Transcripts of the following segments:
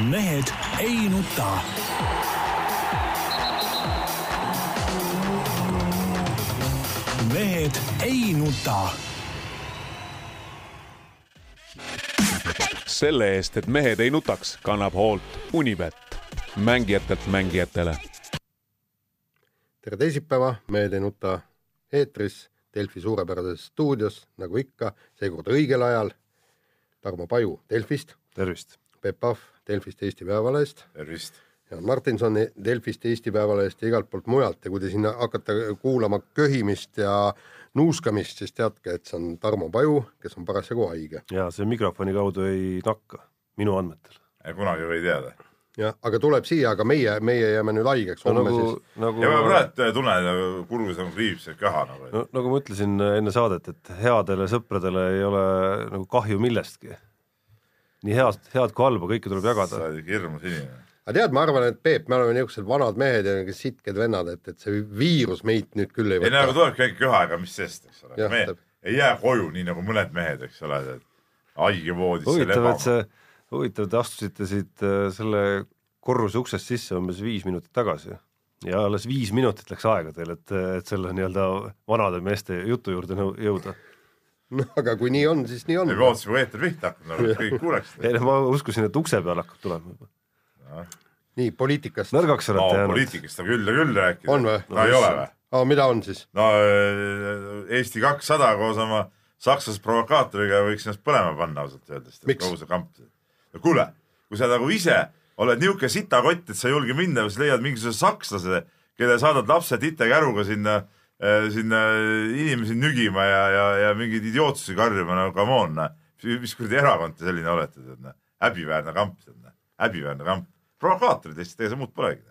mehed ei nuta. mehed ei nuta. selle eest, et mehed ei nutaks, kannab hoolt Unibet, mängijatelt mängijatele. tere teisipäeva, Mehed ei nuta eetris Delfi suurepärases stuudios, nagu ikka, seekord õigel ajal. Tarmo Paju Delfist, tervist! Peep Pahv Delfist Eesti Päevalehest, tervist! Jaan Martinson Delfist Eesti Päevalehest ja igalt poolt mujalt ja kui te sinna hakkate kuulama köhimist ja nuuskamist, siis teadke, et see on Tarmo Paju, kes on parasjagu haige. ja see mikrofoni kaudu ei nakka, minu andmetel. kunagi ei või teada. jah, aga tuleb siia, aga meie, meie jääme nüüd haigeks no,. Nagu, siis... nagu... ja ma praegu tunnen kurgus nagu kriipseb köha nagu. no nagu ma ütlesin enne saadet, et headele sõpradele ei ole nagu kahju millestki. Nii head, head kui halba, kõike tuleb jagada. sa oled ikka hirmus inimene aga tead, ma arvan, et Peep, me oleme niisugused vanad mehed ja sitked vennad, et, et see viirus meid nüüd küll ei võta. ei no aga tulebki väike köha, aga mis sest, eks ole. me täb... ei jää koju, nii nagu mõned mehed, eks ole, haigevoodisse. huvitav, et see, huvitav, te astusite siit äh, selle korruse uksest sisse umbes viis minutit tagasi ja alles viis minutit läks aega teil, et, et selle nii-öelda vanade meeste jutu juurde jõuda noh, aga kui nii on, siis nii on. me ootasime, kui eeter pihta hakkab, nagu kõik kuuleksid. ei no ma uskusin, et ukse peal hakkab tulema juba nii, poliitikast. nõrgaks olete no, jäänud. poliitikast on küll ja küll rääkida. on või? no ei ole või? aa, mida on siis? no äh, Eesti kakssada koos oma sakslase provokaatoriga võiks ennast põlema panna ausalt öeldes. kogu see kamp. no kuule, kui sa nagu ise oled niisugune sitakott, et sa ei julge minna, siis leiad mingisuguse sakslase, kelle saadad lapse titekäruga sinna sinna inimesi nügima ja, ja, ja mingeid idiootsusi karjuma, no come on, mis kuradi erakond te selline olete, tead noh, häbiväärne kamp, tead noh, häbiväärne kamp provokaatorid lihtsalt, ega see muud polegi.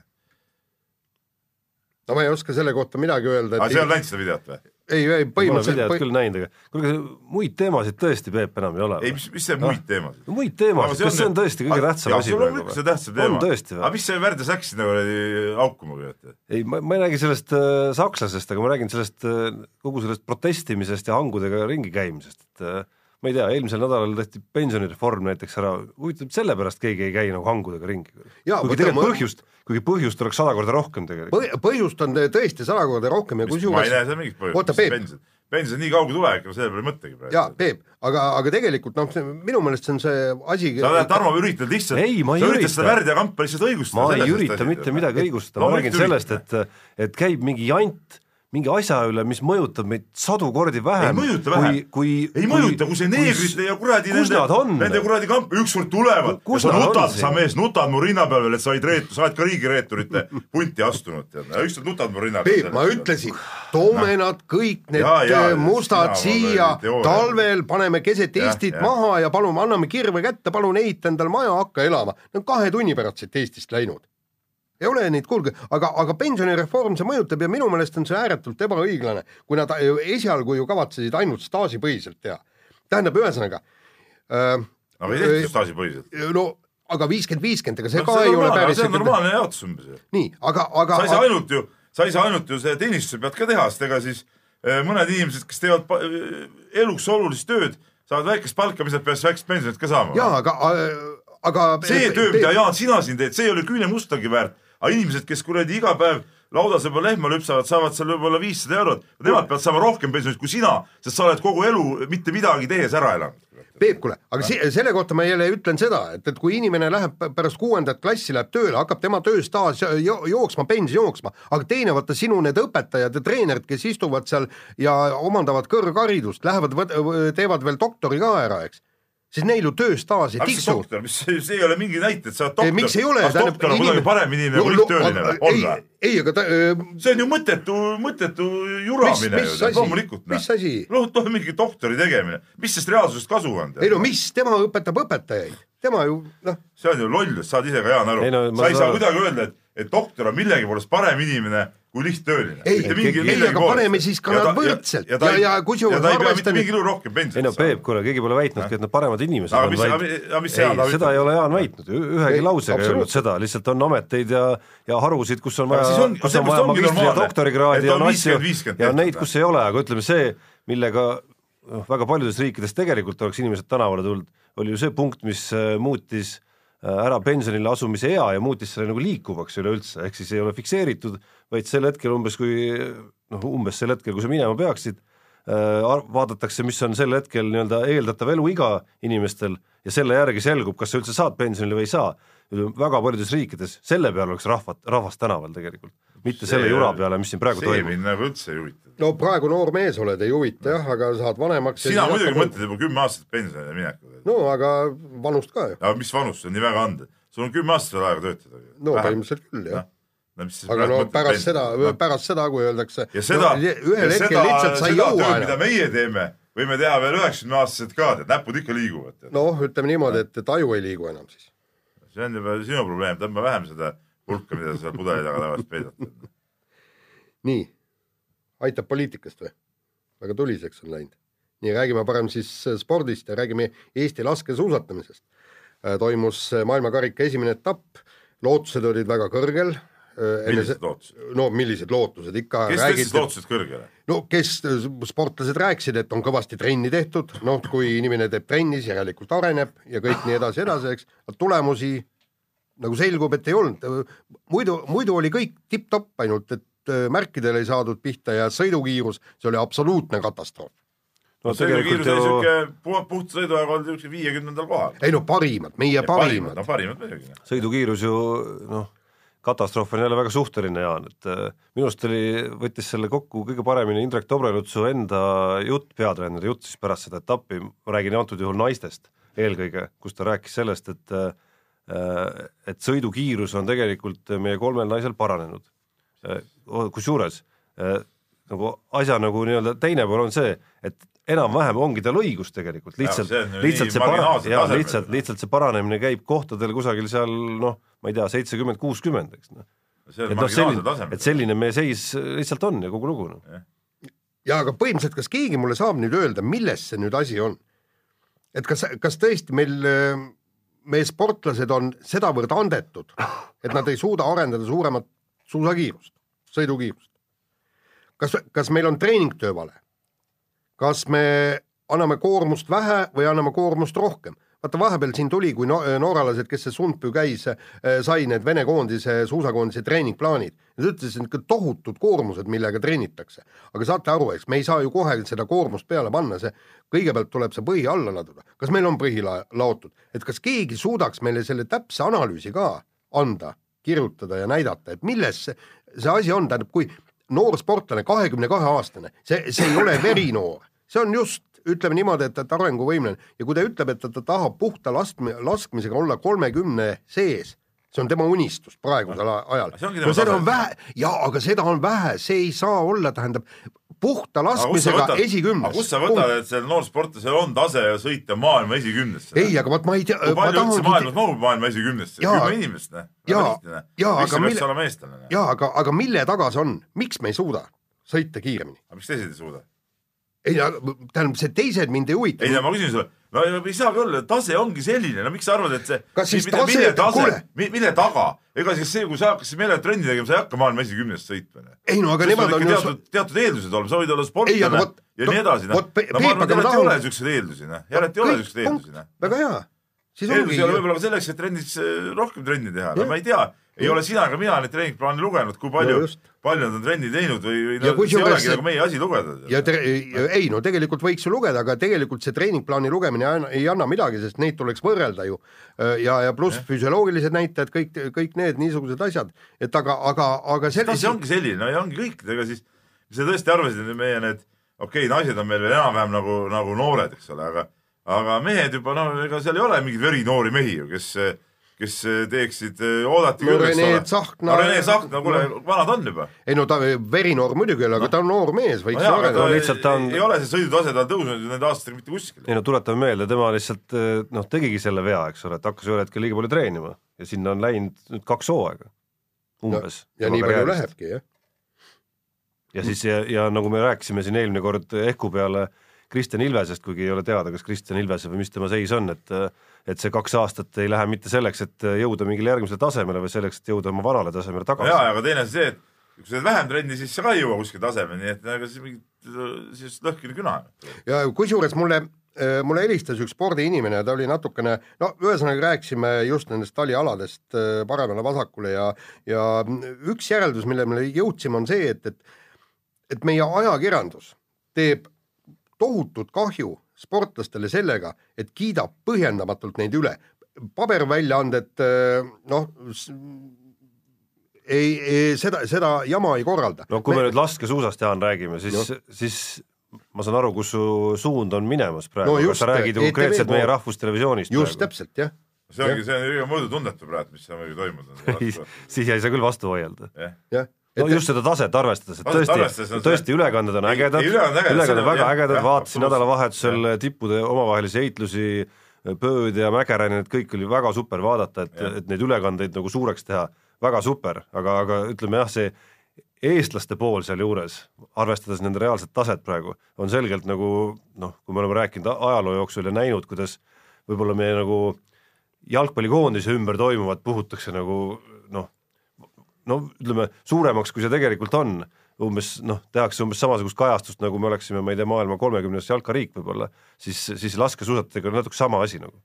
no ma ei oska selle kohta midagi öelda. aga sa ei olnud näinud seda videot või? Ei, ei põhimõtteliselt. videot küll näinud, aga kuulge, muid teemasid tõesti, Peep, enam ei ole. ei, mis, mis see muid no. teemasid no,? muid teemasid, kas see on tõesti kõige tähtsam asi praegu või? see tähtsam teema. on tõesti või? aga mis see Värdes läks kuradi haukuma kõigepealt? ei, ma, ma ei räägi sellest äh, sakslasest, aga ma räägin sellest äh, kogu sellest protestimisest ja hangudega ringi käimisest, et äh, ma ei tea, eelmisel nädalal tehti pensionireform näiteks ära, huvitav, sellepärast keegi ei käi nagu hangudega ringi. kuigi tegelikult ma... põhjust, kuigi põhjust oleks sada korda rohkem tegelikult. põhjust on tõesti sada korda rohkem ja kusjuures ma ei näe seal mingit põhjust, pension, pension nii kauge tulevik, selle peale ei mõtlegi praegu. jaa, Peep, aga, aga tegelikult noh, minu meelest see on see asi sa oled, Tarmo, üritad lihtsalt ma sa ürita seda Värdi ja Kampa lihtsalt õigustada. ma ei ürita mitte midagi õigustada, ma räägin sellest, et et käib mingi jant mingi asja üle, mis mõjutab meid sadu kordi vähem. ei mõjuta vähem, kui, ei mõjuta, kui see neegrite ja kuradi nende, nende kuradi kamp ükskord tulevad. Ja sa nutad, sa mees nutad mu rinna peal veel, et sa olid reetur, sa oled ka riigireeturite punti astunud, tead, ükskord nutad mu rinna peal. Peep, ma ütlesin, toome nad kõik need ja, ja, mustad siia, talvel paneme keset Eestit ja, maha ja palun, anname kirve kätte, palun ehita endale maja, hakka elama. Nad on kahe tunni pärast siit Eestist läinud ei ole neid, kuulge, aga, aga pensionireform, see mõjutab ja minu meelest on see ääretult ebaõiglane, kui nad esialgu ju kavatsesid ainult staažipõhiselt teha. tähendab, ühesõnaga äh,. aga ei tehtud staažipõhiselt? no aga viiskümmend, viiskümmend, ega see no, ka see ei ole päris. see on normaalne jaotus umbes ju. nii, aga, aga. sa ei saa ainult ju, sa ei saa ainult ju see teenistuse pealt ka teha, sest ega siis äh, mõned inimesed, kes teevad eluks olulist tööd, saavad väikest palka, mis nad peaks väikest pensionit ka saama. jaa, aga, aga. see töö, mida Jaan, sina siin teed, see ei ole küünemustagi väärt aga inimesed, kes kuradi iga päev laudas juba lehma lüpsavad, saavad seal võib-olla viissada eurot, nemad peavad saama rohkem pensionit kui sina, sest sa oled kogu elu mitte midagi tehes ära elanud. Peep, kuule, aga si selle kohta ma jälle ütlen seda, et, et kui inimene läheb pärast kuuendat klassi, läheb tööle, hakkab tema tööstaaž jo jooksma, pension jooksma, aga teine, vaata sinu need õpetajad ja treenerid, kes istuvad seal ja omandavad kõrgharidust, lähevad, teevad veel doktori ka ära, eks siis neil ju tööstaaž ei tiksu. doktor, mis see ei ole mingi näite, et sa oled doktor. miks ei ole? kas doktor on kuidagi parem inimene kui lihttööline või? on või? ei, aga ta öö... see on ju mõttetu, mõttetu juramine mis, mis ju, loomulikult. mis asi? noh, mingi doktori tegemine, mis sest reaalsusest kasu on? ei no mis, tema õpetab õpetajaid, tema ju noh. see on ju lollus, saad ise ka, Jaan, aru. No, sa ei saa kuidagi öelda, et, et doktor on millegi poolest parem inimene kui lihttööline. ei, ei, aga paneme siis ka nad võrdselt. ja, ja, ja, ja kusjuures ja ta ei pea mitte mingil juhul rohkem pensionit ei no Peep, kuule, keegi pole väitnudki, et nad paremad inimesed aga on, mis Jaan seda ei ole Jaan väitnud, ühegi lausega ei öelnud seda, lihtsalt on ameteid ja, ja harusid, kus on vaja, kus on vaja magistri- ja doktorikraadi ja on asju. ja on neid, kus ei ole, aga ütleme see, millega noh, väga paljudes riikides tegelikult oleks inimesed tänavale tulnud, oli ju see punkt, mis äh, muutis ära pensionile asumise ea ja muutis selle nagu liikuvaks üleüldse, ehk siis ei ole fikseeritud, vaid sel hetkel umbes kui noh, umbes sel hetkel, kui sa minema peaksid, vaadatakse, mis on sel hetkel nii-öelda eeldatav eluiga inimestel ja selle järgi selgub, kas sa üldse saad pensionile või ei saa. väga paljudes riikides selle peale oleks rahvat, rahvas tänaval tegelikult, mitte see, selle jura peale, mis siin praegu see toimub. mind nagu üldse ei huvita. No praegu noor mees oled, ei huvita jah, aga saad vanemaks. sina muidugi mõtled juba kümme aastat pensionile minekut. no aga vanust ka ju. aga mis vanus, see on nii väga anda, sul on kümme aastat veel aega töötada. no põhimõtteliselt küll jah no, aga no pärast seda, pärast seda, kui öeldakse ja seda no,, ühel ja hetkel seda, seda jõua tööd, mida meie teeme, võime teha veel üheksakümne aastased ka, tead, näpud ikka liiguvad. noh, ütleme niimoodi, et, et aju ei liigu enam siis. see on juba sinu probleem, tõmba vähem seda hulka, mida sa seal pudeli taga tavaliselt peidad. nii, aitab poliitikast või? väga tuliseks on läinud. nii, räägime parem siis spordist ja räägime Eesti laskesuusatamisest. toimus maailmakarika esimene etapp, lootused olid väga kõrgel millised lootused? no millised lootused ikka kes tõstis lootused kõrgele? no kes, sportlased rääkisid, et on kõvasti trenni tehtud, noh, kui inimene teeb trenni, siis järelikult areneb ja kõik nii edasi, edasi, eks, tulemusi nagu selgub, et ei olnud. muidu, muidu oli kõik tipp-topp, ainult et märkidele ei saadud pihta ja sõidukiirus, see oli absoluutne katastroof no sõidukiirus oli siuke puht sõiduaeg olnud siukse viiekümnendal kohal. ei no parimad, meie ja parimad. no parimad muidugi. sõidukiirus ju noh katastroof on jälle väga suhteline, Jaan, et äh, minu arust oli, võttis selle kokku kõige paremini Indrek Tobrelutsu enda jutt, peatreeneri jutt siis pärast seda etappi, ma räägin antud juhul naistest eelkõige, kus ta rääkis sellest, et äh, et sõidukiirus on tegelikult meie kolmel naisel paranenud. Äh, kusjuures nagu asja nagu nii-öelda teine pool on see, et enam-vähem ongi tal õigus tegelikult, lihtsalt, lihtsalt see para-, jaa, lihtsalt, lihtsalt see paranemine käib kohtadel kusagil seal noh, ma ei tea, seitsekümmend, kuuskümmend, eks noh. et noh, selline, et selline meie seis lihtsalt on ja kogu lugu noh. jaa, aga põhimõtteliselt kas keegi mulle saab nüüd öelda, milles see nüüd asi on? et kas, kas tõesti meil, meie sportlased on sedavõrd andetud, et nad ei suuda arendada suuremat suusakiirust, sõidukiirust? kas, kas meil on treeningtöö vale? kas me anname koormust vähe või anname koormust rohkem? vaata vahepeal siin tuli, kui no, norralased, kes see Sundby käis, eh, sai need Vene koondise, suusakoondise treeningplaanid. Nad ütlesid, et tohutud koormused, millega treenitakse. aga saate aru, eks me ei saa ju kohe seda koormust peale panna, see kõigepealt tuleb see põhi alla laduda. kas meil on põhi la laotud, et kas keegi suudaks meile selle täpse analüüsi ka anda, kirjutada ja näidata, et milles see, see asi on, tähendab, kui noor sportlane, kahekümne kahe aastane, see, see ei ole verinoor, see on just ütleme niimoodi, et, et arenguvõimeline. Ja kui ta ütleb, et ta, ta tahab puhta laskmi-, laskmisega olla kolmekümne sees, see on tema unistus praegusel ajal. no seda on vähe, jaa, aga seda on vähe, see ei saa olla, tähendab, puhta laskmisega esikümnes. kust sa võtad, et sellel noorsportlasel on tase sõita maailma esikümnesse? ei, aga vot ma ei tea. kui palju üldse maailmas mahub maailma esikümnesse? kümme inimest, noh. jaa, aga mille, jaa, aga, aga mille taga see on, miks me ei suuda sõita kiiremini? aga miks teised ei suuda? Ei, tähendab, see teised mind ei huvita. ei no ma küsin sulle, no ei saa ka olla, tase ongi selline, no miks sa arvad, et see kas siis mille, tase, mille tase, mille taga, ega siis see, kui sa hakkasid meelega trenni tegema, sa ei hakka maailma esikümnest sõitma. ei no aga nemad on ju teatud, teatud eeldused olema, sa võid olla sportlane ja nii edasi, noh. no ma arvan, et järelikult ei ole siukseid eeldusi, noh, järelikult ei ole siukseid eeldusi, noh. väga hea. Eeldusi ei ole võib-olla selleks, et trennis äh, rohkem trenni teha, no ma ei tea ei ole sina ega mina neid treeningplaane lugenud, kui palju no, palju nad on trenni teinud või, või no, see ei olegi nagu meie asi lugeda. ja te, ei no tegelikult võiks ju lugeda, aga tegelikult see treeningplaani lugemine ei anna midagi, sest neid tuleks võrrelda ju. ja, ja pluss füsioloogilised näitajad, kõik, kõik need niisugused asjad, et aga, aga, aga sellise... see ongi selline, no ja ongi kõik, ega siis, sa tõesti arvasid, et meie need, okei okay,, naised on meil veel enam-vähem nagu, nagu noored, eks ole, aga aga mehed juba, no ega seal ei ole mingeid verinoori mehi ju, kes kes eh, teeksid, eh, oodati no, ole. Tsahkna. no Rene Tsahkna, kuule no., vanad on juba. ei no ta verinoor muidugi ei ole, aga no. ta on noor mees, võiks no arendada. lihtsalt ta on. ei ole see sõidutase tal tõusnud nende aastatega mitte kuskile. ei no tuletame meelde, tema lihtsalt eh, noh, tegigi selle vea, eks ole, et hakkas ühel hetkel liiga palju treenima ja sinna on läinud nüüd kaks hooaega umbes. ja, ja nii palju lähebki, jah. ja siis ja, ja nagu me rääkisime siin eelmine kord Ehku peale Kristjan Ilvesest, kuigi ei ole teada, kas Kristjan Ilvese või mis tema seis on, et et see kaks aastat ei lähe mitte selleks, et jõuda mingile järgmisele tasemele, vaid selleks, et jõuda oma vanale tasemele tagasi. jaa, aga teine asi see, et kui sa teed vähem trenni, siis sa ka ei jõua kuskile tasemele, nii et ega siis mingit, siis lõhkine küna. ja kusjuures mulle mulle helistas üks spordiinimene, ta oli natukene, no ühesõnaga rääkisime just nendest talialadest paremale-vasakule ja, ja üks järeldus, mille me jõudsime, on see, et, et et meie ajakirjandus teeb tohutut kahju sportlastele sellega, et kiidab põhjendamatult neid üle. paberväljaanded noh, ei, ei, seda, seda jama ei korralda. no kui me, me nüüd laskesuusast, Jaan, räägime, siis, siis ma saan aru, kus su suund on minemas praegu no, kas sa räägid ju konkreetselt meie Rahvustelevisioonist just, täpselt, jah. see ongi, see on kõige mõõdutundetu praegu, mis seal muidugi toimunud on. siis ei saa küll vastu vaielda. jah no just seda taset arvestades, et tõesti, tõesti ülekanded on ägedad, ülekanded on väga ägedad, vaatasin nädalavahetusel tippude omavahelisi heitlusi, Pööd ja Mägerani, need kõik oli väga super vaadata, et, et neid ülekandeid nagu suureks teha, väga super, aga, aga ütleme jah, see eestlaste pool sealjuures, arvestades nende reaalset taset praegu, on selgelt nagu noh, kui me oleme rääkinud ajaloo jooksul ja näinud, kuidas võib-olla meie nagu jalgpallikoondise ümber toimuvat puhutakse nagu no ütleme, suuremaks, kui see tegelikult on, umbes noh, tehakse umbes samasugust kajastust, nagu me oleksime, ma ei tea, maailma kolmekümnes jalkariik võib-olla, siis, siis laskesuusatajatega on natuke sama asi nagu.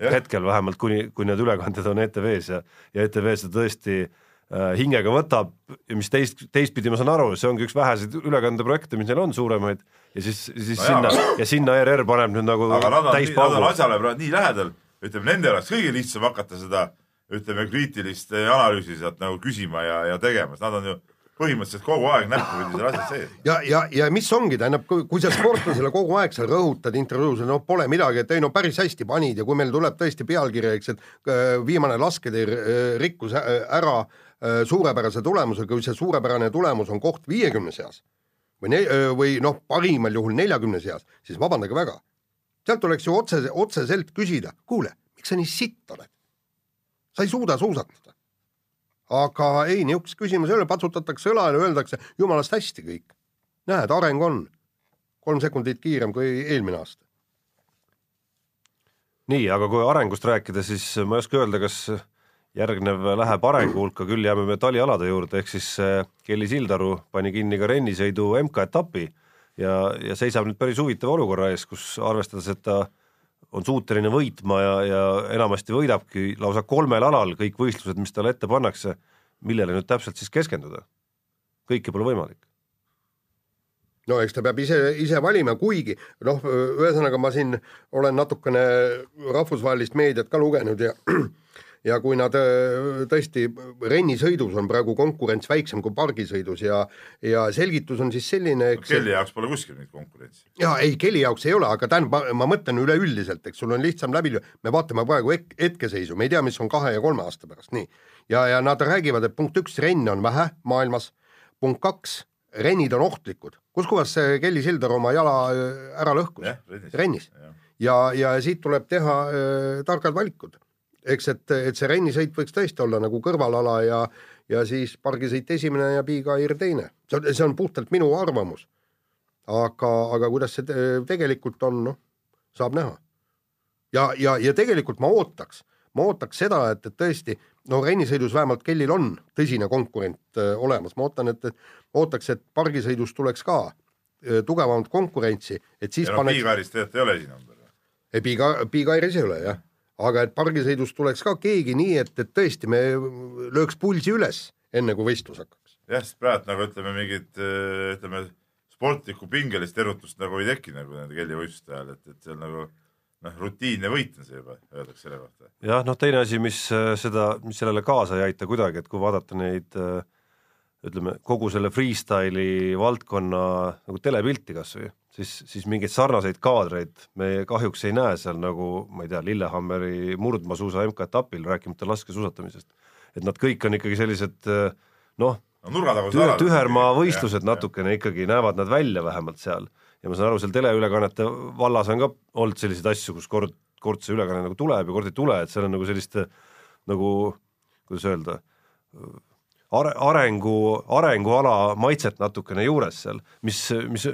hetkel vähemalt, kuni, kui need ülekanded on ETV-s ja, ja ETV seda tõesti äh, Äh, hingega võtab ja mis teist, teistpidi ma saan aru, see ongi üks väheseid ülekandeprojekte, mis neil on suuremaid ja siis, siis no sinna jaa, ja sinna ERR paneb nüüd nagu aga nad on, nad on asjale praegu nii lähedal, ütleme, nendel oleks kõige lihtsam hakata seda ütleme, kriitilist analüüsi sealt nagu küsima ja, ja tegema, sest nad on ju põhimõtteliselt kogu aeg näppupidi seal asjas sees. ja, ja, ja mis ongi, tähendab, kui sa sportlasele kogu aeg seal rõhutad intervjuus, no pole midagi, et ei no päris hästi panid ja kui meil tuleb tõesti pealkiri, eks, et äh, viimane lasketee äh, rikkus ära äh, Äh, suurepärase tulemusega, kui see suurepärane tulemus on koht viiekümne seas või ne-, või noh, parimal juhul neljakümne seas, siis vabandage väga. sealt tuleks ju otse, otseselt küsida, kuule, miks sa nii sitt oled? Sa ei suuda suusatada. aga ei, niisugust küsimust ei ole, patsutatakse õlale, öeldakse jumalast hästi kõik. näed, areng on kolm sekundit kiirem kui eelmine aasta. nii, aga kui arengust rääkida, siis ma ei oska öelda, kas järgnev läheb arengu hulka, küll jääme me talialade juurde, ehk siis äh, Kelly Sildaru pani kinni ka rennisõidu MK-etapi ja, ja seisab nüüd päris huvitava olukorra ees, kus arvestades, et ta on suuteline võitma ja, ja enamasti võidabki lausa kolmel alal kõik võistlused, mis talle ette pannakse, millele nüüd täpselt siis keskenduda? kõike pole võimalik no eks ta peab ise, ise valima, kuigi noh, ühesõnaga ma siin olen natukene rahvusvahelist meediat ka lugenud ja ja kui nad äh, tõesti, rennisõidus on praegu konkurents väiksem kui pargisõidus ja ja selgitus on siis selline, eks no, Kelly jaoks pole kuskil mingit konkurentsi. jaa, ei, Kelly jaoks ei ole, aga tähendab, ma mõtlen üleüldiselt, eks sul on lihtsam läbi, me vaatame praegu hetkeseisu, me ei tea, mis on kahe ja kolme aasta pärast, nii. ja, ja nad räägivad, et punkt üks, renne on vähe maailmas, punkt kaks, rennid on ohtlikud. kus kohas see Kelly Sildaru oma jala äh, ära lõhkus rennis, rennis.. ja, ja siit tuleb teha äh, targad valikud eks et, et see rennisõit võiks tõesti olla nagu kõrvalala ja, ja siis pargisõit esimene ja Big-Air teine. see on, see on puhtalt minu arvamus. aga, aga kuidas see tegelikult on, noh, saab näha. ja, ja, ja tegelikult ma ootaks, ma ootaks seda, et, et tõesti, no rennisõidus vähemalt Kellil on tõsine konkurent äh, olemas, ma ootan, et, et ootaks, et pargisõidus tuleks ka äh, tugevamat konkurentsi, et siis ja no paneks... Big-Airis tegelikult ei ole esinenud veel. ei, Big-Airis ei ole jah aga et pargisõidus tuleks ka keegi nii, et, et tõesti me lööks pulsi üles, enne kui võistlus hakkaks. jah, sest praegu nagu ütleme, mingit ütleme, sportlikku pingelist erutust nagu ei teki nagu nende kellivõistluste ajal, et, et seal nagu noh, rutiinne võit on see juba, öeldakse selle kohta. jah, noh, teine asi, mis äh, seda, mis sellele kaasa ei aita kuidagi, et kui vaadata neid äh, ütleme, kogu selle freestyle'i valdkonna nagu telepilti kas või siis, siis mingeid sarnaseid kaadreid me kahjuks ei näe seal nagu ma ei tea, Lillehammeri murdmaasuusa MK-etapil, rääkimata laskesuusatamisest. et nad kõik on ikkagi sellised noh no,, tühermaa võistlused natukene ikkagi näevad nad välja vähemalt seal. Ja ma saan aru, seal teleülekannete vallas on ka olnud selliseid asju, kus kord, kord see ülekanne nagu tuleb ja kord ei tule, et seal on nagu sellist nagu kuidas öelda, are-, arengu, arenguala maitset natukene juures seal, mis, mis,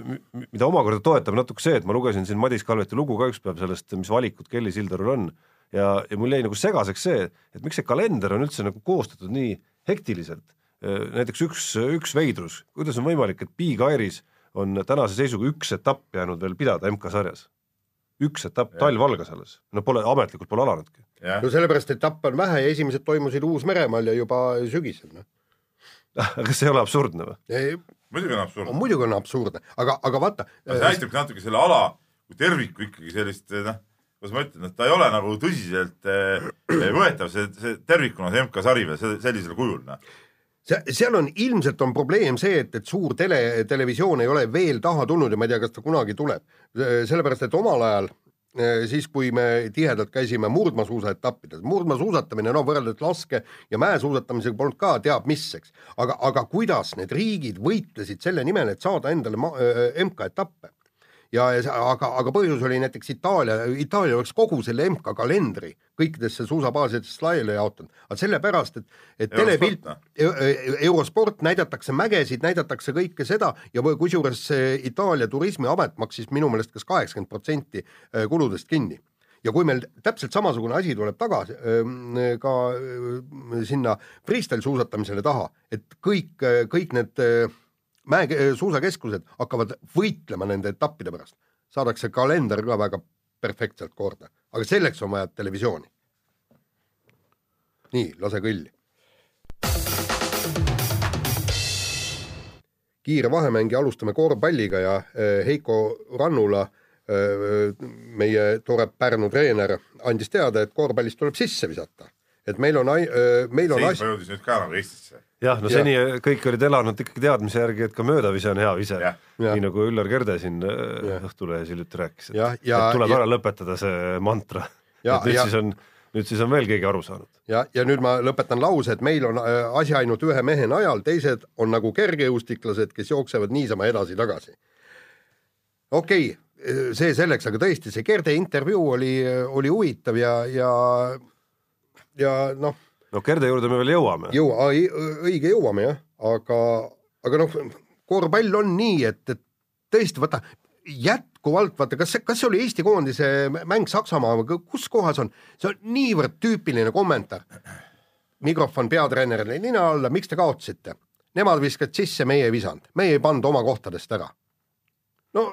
mida omakorda toetab natuke see, et ma lugesin siin Madis Kalveti lugu ka üks päev sellest, mis valikud Kelly Sildarul on, ja, ja mul jäi nagu segaseks see, et miks see kalender on üldse nagu koostatud nii hektiliselt. näiteks üks, üks veidrus, kuidas on võimalik, et Big Airis on tänase seisuga üks etapp jäänud veel pidada MK-sarjas? üks etapp, talv algas alles, no pole, ametlikult pole alanudki. no sellepärast etappe on vähe ja esimesed toimusid Uus-Meremaal ja juba sügisel, noh. kas see ei ole absurdne või? muidugi on absurdne. muidugi on absurdne, aga, aga vaata. see näitabki natuke selle ala kui terviku ikkagi sellist noh, kuidas ma ütlen, et ta ei ole nagu tõsiselt eh, võetav, see, see tervikuna see MK-sari veel sellisel kujul, noh see, seal on ilmselt on probleem see, et, et suur tele, televisioon ei ole veel taha tulnud ja ma ei tea, kas ta kunagi tuleb. sellepärast, et omal ajal eh, siis, kui me tihedalt käisime murdmaasuusaetappides, murdmaasuusatamine, no võrreldes laske- ja mäesuusatamisega polnud ka teab mis, eks. aga, aga kuidas need riigid võitlesid selle nimel, et saada endale MK-etappe ja, ja aga, aga põhjus oli näiteks Itaalia, Itaalia oleks kogu selle MK kalendri kõikidesse suusabaasidesse laiali jaotanud, aga sellepärast, et, et telepilt, e-, e-, Eurosport näidatakse mägesid, näidatakse kõike seda ja kusjuures Itaalia turismiamet maksis minu meelest kas kaheksakümmend protsenti äh, kuludest kinni. Ja kui meil täpselt samasugune asi tuleb tagasi ka sinna freestyle suusatamisele taha, et kõik, kõik need mäe, suusakeskused hakkavad võitlema nende etappide pärast, saadakse kalender ka väga perfektselt korda, aga selleks on vaja televisiooni. nii, lase kõlli. kiire vahemäng ja alustame korvpalliga ja eh, Heiko Rannula, eh, meie tore Pärnu treener, andis teada, et korvpallist tuleb sisse visata. Et meil on, meil on seisma jõudis nüüd ka nagu Eestisse jah, no seni ja. kõik olid elanud ikkagi teadmise järgi, et ka möödavise on hea vise, nii nagu Üllar Kerde siin äh, Õhtulehes hiljuti rääkis, et, et tuleb ja, ära lõpetada see mantra. et nüüd ja. siis on, nüüd siis on veel keegi aru saanud. ja, ja nüüd ma lõpetan lause, et meil on äh, asi ainult ühe mehe najal, teised on nagu kergejõustiklased, kes jooksevad niisama edasi-tagasi. okei okay,, see selleks, aga tõesti, see Kerde intervjuu oli, oli huvitav ja, ja ja noh no Gerde juurde me veel jõuame. jõua, õige, jõuame jah, aga, aga noh, korvpall on nii, et, et tõesti, vaata jätkuvalt, vaata, kas see, kas see oli Eesti koondise mäng Saksamaa või kus kohas on, see on niivõrd tüüpiline kommentaar. mikrofon peatreenerile nina alla, miks te kaotasite? Nemad viskasid sisse, meie ei visanud, meie ei pannud oma kohtadest ära. no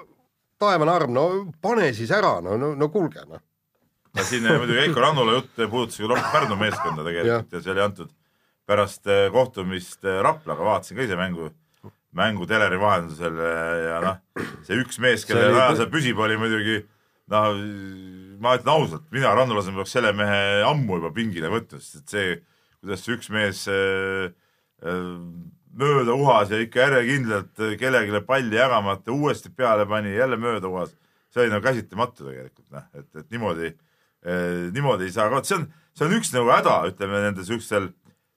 taevane arm, no pane siis ära, no, no, no kuulge, noh siin eh, muidugi Heiko Rannula jutt puudutas ju Pärnu meeskonda tegelikult ja. ja see oli antud pärast eh, kohtumist eh, Raplaga, vaatasin ka ise mängu, mängu teleri vahendusel ja noh, see üks mees, kelle ajal seal püsib, oli muidugi noh, ma ütlen ausalt, mina Rannulasena peaks selle mehe ammu juba pingile võtnud, sest et see, kuidas see üks mees äh, äh, mööda uhas ja ikka järjekindlalt kellelegi palli jagamata uuesti peale pani, jälle mööda uhas, see oli nagu käsitamatu tegelikult noh, et, et niimoodi Eh, niimoodi ei saa ka, vot see on, see on üks nagu häda, ütleme nendel siukstel,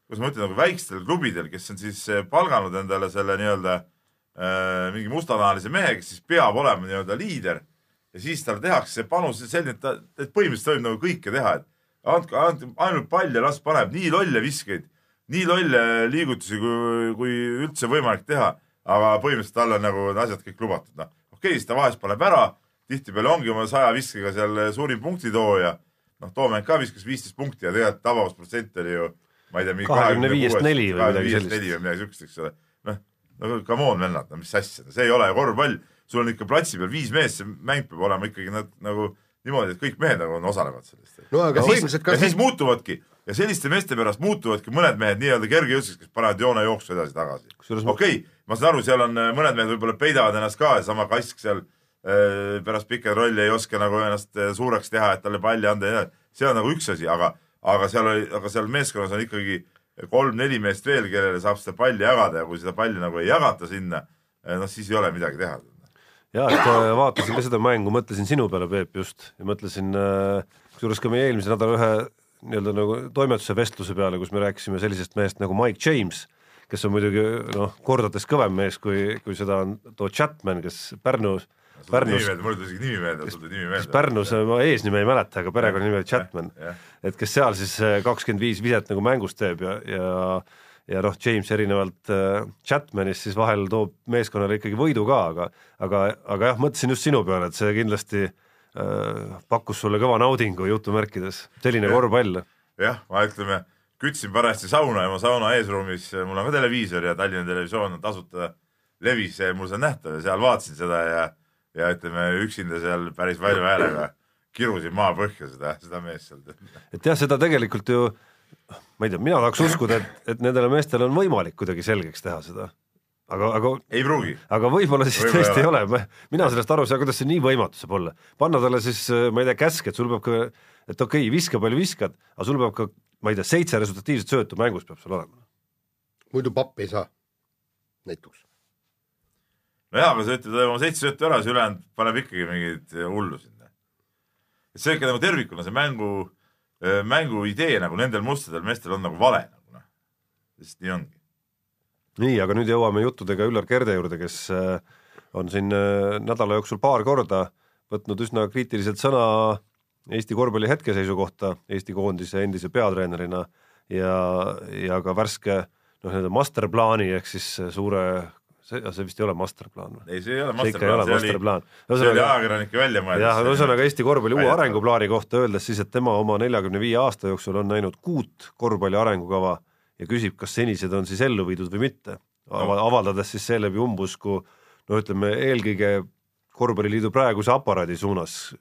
kuidas ma ütlen, nagu väikstel klubidel, kes on siis eh, palganud endale selle nii-öelda äh, mingi mustanahalise mehe, kes siis peab olema nii-öelda liider ja siis talle tehakse see panus selline, et ta, et põhimõtteliselt võib nagu kõike teha, et andke, andke ainult pall ja las paneb nii lolle viskeid, nii lolle liigutusi, kui, kui üldse võimalik teha, aga põhimõtteliselt talle on nagu asjad kõik lubatud, noh. okei okay,, siis ta vahest paneb ära tihtipeale ongi oma saja viskega seal suurim punktitooja. noh, Toomeng ka viskas viisteist punkti ja tegelikult tabavusprotsent oli ju, ma ei tea, mingi kahekümne viiest neli või midagi sellist. neli või midagi siukest, eks ole. noh, no come on vennad, no mis asja, see ei ole ju korvpall. sul on ikka platsi peal viis meest, see mäng peab olema ikkagi nad, nagu niimoodi, et kõik mehed nagu osalevad sellest. no aga põhimõtteliselt ka ja siis muutuvadki ja selliste meeste pärast muutuvadki mõned mehed nii-öelda kergejõustiks, kes panevad joone jooksu edasi-tagasi. okei okay,, ma saan aru, seal on mõned mehed võib-olla peidavad ennast ka ja sama Kask seal Äh, pärast piket rolli ei oska nagu ennast äh, suureks teha, et talle palli anda ja nii edasi. see on nagu üks asi, aga, aga seal oli, aga seal meeskonnas on ikkagi kolm-neli meest veel, kellele saab seda palli jagada ja kui seda palli nagu ei jagata sinna, äh, noh siis ei ole midagi teha. ja, et vaatasin ka seda mängu, mõtlesin sinu peale, Peep, just ja mõtlesin kusjuures ka meie eelmise nädala ühe nii-öelda nagu toimetuse vestluse peale, kus me rääkisime sellisest mehest nagu Mike James, kes on muidugi noh, kordades kõvem mees, kui, kui seda on too Chapman, kes Pärnus Pärnus. mul tuli isegi nimi meelde, sul tuli nimi meelde. Pärnus, ma eesnime ei mäleta, aga perekonnanimi oli Chatman. et kes seal siis äh, kakskümmend viis viset nagu mängus teeb ja, ja ja noh, James erinevalt äh, Chatmanist siis vahel toob meeskonnale ikkagi võidu ka, aga aga, aga jah, mõtlesin just sinu peale, et see kindlasti äh, pakkus sulle kõva naudingu jutumärkides, selline korvpall. jah, ma ütleme, kütsin parajasti sauna ja mu sauna eesruumis, mul on ka televiisor ja Tallinna Televisioon on tasuta levis, mul see on nähtav ja seal vaatasin seda ja ja ütleme üksinda seal päris valju häälega kirusin maapõhja seda, seda meest seal. et jah, seda tegelikult ju ma ei tea, mina tahaks uskuda, et, et nendele meestele on võimalik kuidagi selgeks teha seda. aga, aga ei pruugi. aga võib-olla siis võib tõesti ei ole, mina sellest aru ei saa, kuidas see nii võimatu saab olla. panna talle siis, ma ei tea, käsk, et sul peab ka, et okei okay,, viska palju viskad, aga sul peab ka, ma ei tea, seitse resultatiivset söötu mängus peab sul olema. muidu pappi ei saa, näiteks. Nojah, aga sa ütled oma seitse söötu ära, siis ülejäänud paneb ikkagi mingeid hullu sinna. et see ikka nagu tervikuna, see mängu mängu idee nagu nendel mustadel meestel on nagu vale nagu noh, lihtsalt nii ongi. nii, aga nüüd jõuame juttudega Üllar Kerde juurde, kes on siin nädala jooksul paar korda võtnud üsna kriitiliselt sõna Eesti korvpalli hetkeseisu kohta Eesti koondise endise peatreenerina ja, ja ka värske noh, nii-öelda masterplaani ehk siis suure see, see vist ei ole masterplaan või? ei, see ei ole masterplaan, see, see oli, see oli ajakirjanike välja mõeldud. jah, ühesõnaga Eesti korvpalli uue arenguplaani kohta öeldes siis, et tema oma neljakümne viie aasta jooksul on näinud kuut korvpalli arengukava ja küsib, kas senised on siis ellu viidud või mitte Ava, avaldades siis seeläbi umbusku no ütleme, eelkõige korvpalliliidu praeguse aparaadi suunas,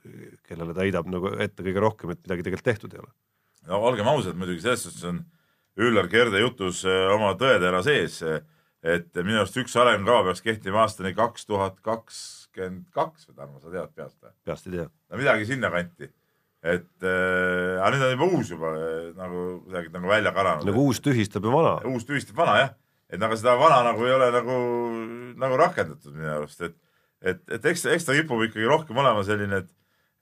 kellele ta heidab nagu ette kõige rohkem, et midagi tegelikult tehtud ei ole. no olgem ausad, muidugi selles suhtes on Üllar Kerde jutus eh, oma tõetera sees et minu arust üks arengukava peaks kehtima aastani kaks tuhat kakskümmend kaks või Tarmo, sa tead peast või? peast ei tea. no midagi sinnakanti. et äh, aga nüüd on juba uus juba äh, nagu kuidagi nagu välja karanud. nagu uus tühistab ju vana. uus tühistab vana jah, et aga seda vana nagu ei ole nagu, nagu rakendatud minu arust, et et, et eks, eks ta kipub ikkagi rohkem olema selline, et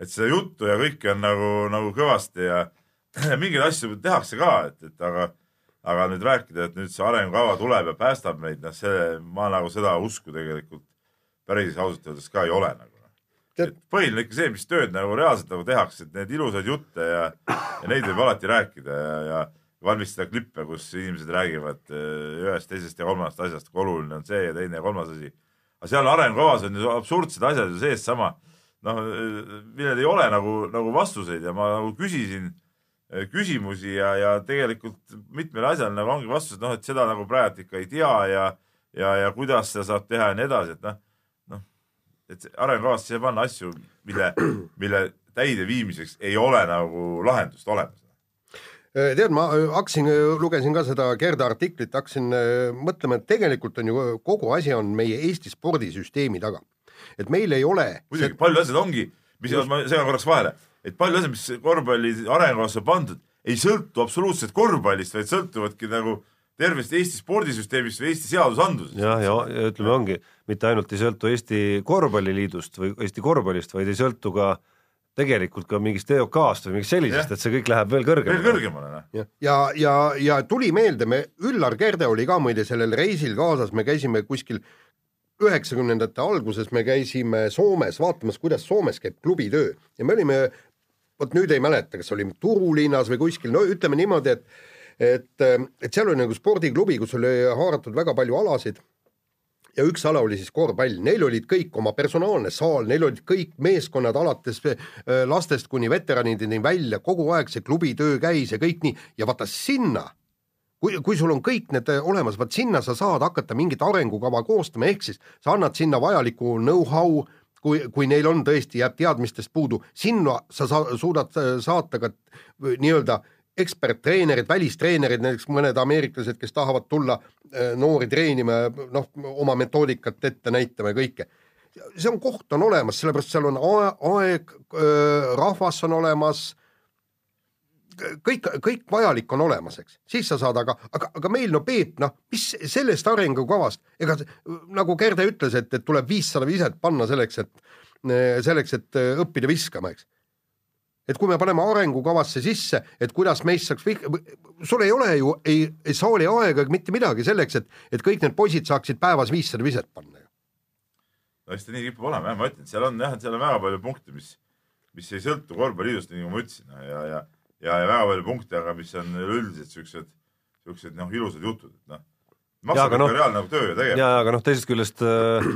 et seda juttu ja kõike on nagu, nagu kõvasti ja mingeid asju tehakse ka, et, et aga aga nüüd rääkida, et nüüd see arengukava tuleb ja päästab meid, noh, see, ma nagu seda usku tegelikult päris ausalt öeldes ka ei ole nagu. põhiline ikka see, mis tööd nagu reaalselt nagu tehakse, et neid ilusaid jutte ja, ja neid võib alati rääkida ja, ja valmistada klippe, kus inimesed räägivad eh, ühest, teisest ja kolmandast asjast, kui oluline on see ja teine ja kolmas asi. aga seal arengukavas on ju absurdsed asjad ju sees sama, noh, millel ei ole nagu, nagu vastuseid ja ma nagu küsisin küsimusi ja, ja tegelikult mitmele asjale nagu ongi vastus, et noh, et seda nagu praegu ikka ei tea ja, ja, ja kuidas seda saab teha ja nii edasi, et noh, noh, et arengukavasse saab panna asju, mille, mille täideviimiseks ei ole nagu lahendust olemas. Äh, tead, ma äh, hakkasin, lugesin ka seda Gerda artiklit, hakkasin mõtlema, et tegelikult on ju kogu asi on meie Eesti spordisüsteemi taga. et meil ei ole muidugi see..., paljud asjad ongi, mis, ma segan korraks vahele et paljud asjad, mis korvpalli arengukavasse pandud, ei sõltu absoluutselt korvpallist, vaid sõltuvadki nagu tervest Eesti spordisüsteemist või Eesti seadusandlusest. jah, ja, ja ütleme, ongi, mitte ainult ei sõltu Eesti Korvpalliliidust või Eesti korvpallist, vaid ei sõltu ka tegelikult ka mingist EOK-st või mingist sellisest, et see kõik läheb veel kõrgemale. veel kõrgemale, noh. ja, ja, ja, ja tuli meelde, me, Üllar Kerde oli ka muide sellel reisil kaasas, me käisime kuskil üheksakümnendate alguses me käisime Soomes vaatamas, kuidas Soomes käib klubitöö ja me olime vot nüüd ei mäleta, kas olime Turulinnas või kuskil, no ütleme niimoodi, et et, et seal oli nagu spordiklubi, kus oli haaratud väga palju alasid. Ja üks ala oli siis korvpall, neil olid kõik oma personaalne saal, neil olid kõik meeskonnad alates äh, lastest kuni veteranideni välja, kogu aeg see klubitöö käis ja kõik nii. Ja vaata sinna, kui, kui sul on kõik need olemas, vaat sinna sa saad hakata mingit arengukava koostama, ehk siis sa annad sinna vajaliku know-how kui, kui neil on tõesti, jääb teadmistest puudu, sinna sa sa suudad saata ka nii-öelda eksperttreenerid, välistreenerid, näiteks mõned ameeriklased, kes tahavad tulla äh, noori treenima, noh, oma metoodikat ette näitama ja kõike. see on, koht on olemas, sellepärast seal on aeg, äh, rahvas on olemas kõik, kõik vajalik on olemas, eks, siis sa saad, aga, aga, aga meil no Peep, noh, mis sellest arengukavast, ega nagu Gerde ütles, et, et tuleb viissada viset panna selleks, et selleks, et õppida viskama, eks. et kui me paneme arengukavasse sisse, et kuidas meist saaks vih-, sul ei ole ju ei, ei saali aega ega mitte midagi selleks, et, et kõik need poisid saaksid päevas viissada viset panna ju. no eks ta nii kipub olema jah, ma ütlen, seal on jah, seal on väga palju punkte, mis, mis ei sõltu korvpalliliidust, nii nagu ma ütlesin ja, ja ja, ja väga palju punkte, aga mis on üleüldiselt siuksed, siuksed noh, ilusad jutud, et noh. maksab ikka no, reaalne nagu töö ju tegelikult. ja, aga noh, teisest küljest äh,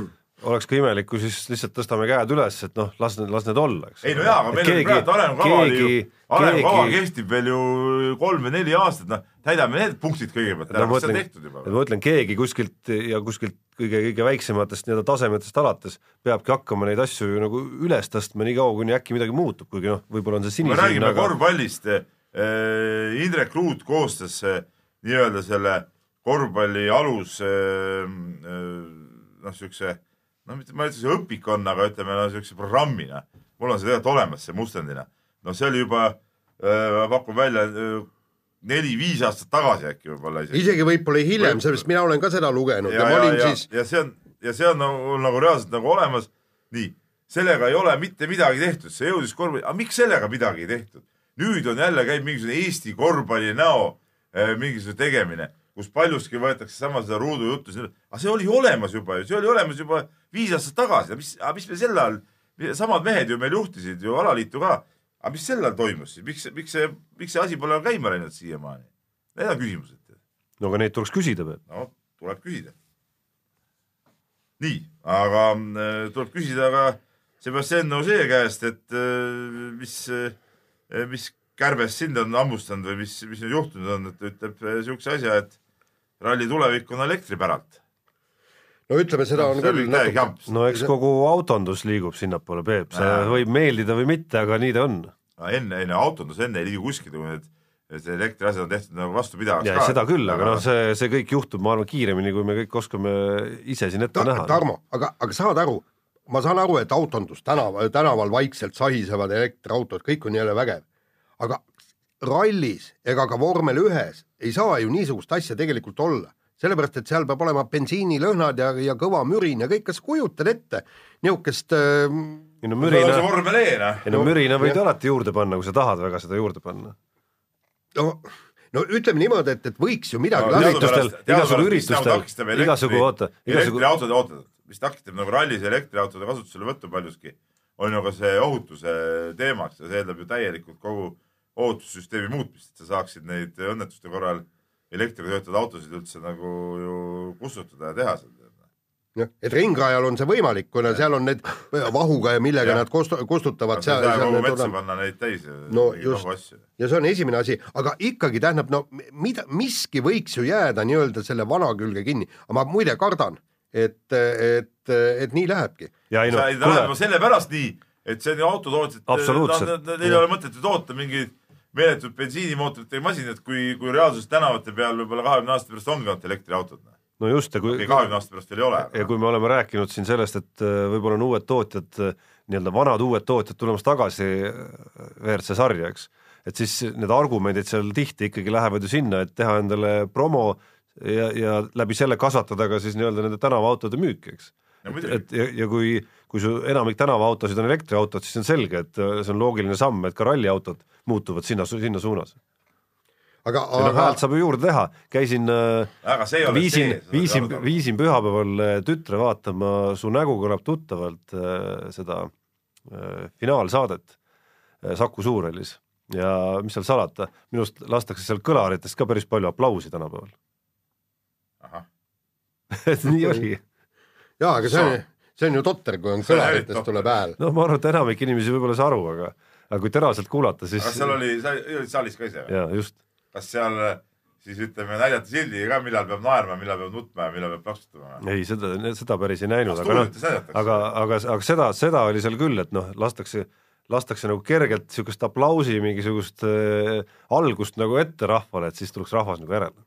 oleks ka imelik, kui siis lihtsalt tõstame käed üles, et noh, las need, las need olla, eks. ei no jaa, aga meil keegi, on praegu arengukava ju, arengukava kehtib veel ju kolm või neli aastat, noh, täidame need punktid kõigepealt ära mis on tehtud juba. ma ütlen, keegi kuskilt ja kuskilt kõige-kõige väiksematest nii-öelda tasemetest alates peabki hakkama neid asju ju nagu üles tõstma nii kaua, kuni äkki midagi muutub, kuigi noh, võib-olla on see sinine. me räägime aga... korvpallist eh,, Indrek Ruut koostas eh, nii-öelda selle korvpalli alus eh, noh, niisuguse noh, mitte ma ei ütle, see õpik on, aga ütleme no, niisuguse programmina. mul on see tegelikult olemas, see mustandina. no see oli juba ma pakun välja neli-viis aastat tagasi äkki võib-olla isegi. isegi võib-olla hiljem, sellepärast mina olen ka seda lugenud ja, ja ma olin ja, siis. ja see on, ja see on nagu, nagu reaalselt nagu olemas. nii, sellega ei ole mitte midagi tehtud, see jõudis korvpalli, aga miks sellega midagi ei tehtud? nüüd on jälle käib mingisugune Eesti korvpalli näo eh, mingisugune tegemine, kus paljuski võetakse sama seda ruudujuttu, aga see oli olemas juba ju, see oli olemas juba viis aastat tagasi, mis, mis me sel ajal, samad mehed ju meil juhtisid ju alaliitu ka aga mis sel ajal toimus siis, miks, miks see, miks see asi pole käima läinud siiamaani? Need on küsimused. no aga neid tuleks küsida, Peep. no tuleb küsida. nii, aga äh, tuleb küsida ka Sebastian Ožee käest, et äh, mis, äh, mis kärbes sind on hammustanud või mis, mis nüüd juhtunud on, et ta ütleb niisuguse asja, et ralli tulevik on elektri päralt no ütleme, seda no, on küll natuke. no eks kogu autondus liigub sinnapoole, Peep, see võib meeldida või mitte, aga nii ta on. No enne, enne autondus enne ei liigu kuskile, kui need see elektriasjad on tehtud nagu vastupidavaks ka. seda küll, aga noh, see, see kõik juhtub, ma arvan, kiiremini, kui me kõik oskame ise siin ette Ta, näha. Tarmo, aga, aga saad aru, ma saan aru, et autondus tänaval, tänaval vaikselt sahisevad elektriautod, kõik on jälle vägev. aga rallis ega ka vormel ühes ei saa ju niisugust asja tegelikult olla sellepärast, et seal peab olema bensiinilõhnad ja, ja kõva mürin ja kõik, kas kujutad ette niisugust äh, ei no mürina, noh. ei no mürina võid alati juurde panna, kui sa tahad väga seda juurde panna. no, no ütleme niimoodi, et, et võiks ju midagi no, üritustel, igasugu üritustel, igasugu oota, igasugu elektriautode, oota, mis takistab nagu rallis elektriautode kasutuselevõttu paljuski, on ju ka see ohutuse teemaks ja see eeldab ju täielikult kogu ohutussüsteemi muutmist, et sa saaksid neid õnnetuste korral elektriga töötavaid autosid üldse nagu ju kustutada ja teha seda jah, et ringrajal on see võimalik, kuna seal on need vahuga ja millega ja. nad kostu-, kustutavad. seal ei saa kogu metsa panna neid täis no just, ja see on esimene asi, aga ikkagi tähendab, no mida, miski võiks ju jääda nii-öelda selle vana külge kinni, aga ma muide kardan, et, et, et nii lähebki. ja ei no, see läheb sellepärast nii, et see on ju autotootjad, neil ei ole mõtet ju toota mingeid meeletud bensiinimootoritega masinad, kui, kui reaalsuses tänavate peal võib-olla kahekümne aasta pärast ongi ainult elektriautod. No just, ja kui kahekümne aasta pärast veel ei ole. ja kui me oleme rääkinud siin sellest, et äh, võib-olla on uued tootjad, äh, nii-öelda vanad uued tootjad tulemas tagasi äh, WRC sarja, eks, et siis need argumendid seal tihti ikkagi lähevad ju sinna, et teha endale promo ja, ja läbi selle kasvatada ka siis nii-öelda nende tänavaautode müüki, eks. et, et ja, ja kui kui su enamik tänavaautosid on elektriautod, siis on selge, et see on loogiline samm, et ka ralliautod muutuvad sinna, sinna suunas. Aga, aga noh, häält saab ju juurde teha, käisin viisin, viisin, viisin pühapäeval äh, tütre vaatama Su nägu kõlab tuttavalt äh, seda äh, finaalsaadet Saku Suurhallis ja mis seal salata, minu arust lastakse seal kõlaritest ka päris palju aplausi tänapäeval. et nii oli. jaa, aga see on, see on ju totter, kui on kõlaritest tuleb hääl. no ma arvan, et enamik inimesi võib-olla ei saa aru, aga aga kui teraselt kuulata, siis. kas seal oli, sa olid saalis ka ise jaa, just. Kas seal siis ütleme, näidati sildiga ka, millal peab naerma, millal peab nutma ja millal peab plaksutama? ei, seda, seda päris ei näinud, aga noh, aga, aga, aga seda, seda oli seal küll, et noh, lastakse, lastakse nagu kergelt niisugust aplausi, mingisugust äh, algust nagu ette rahvale, et siis tuleks rahvas nagu järele.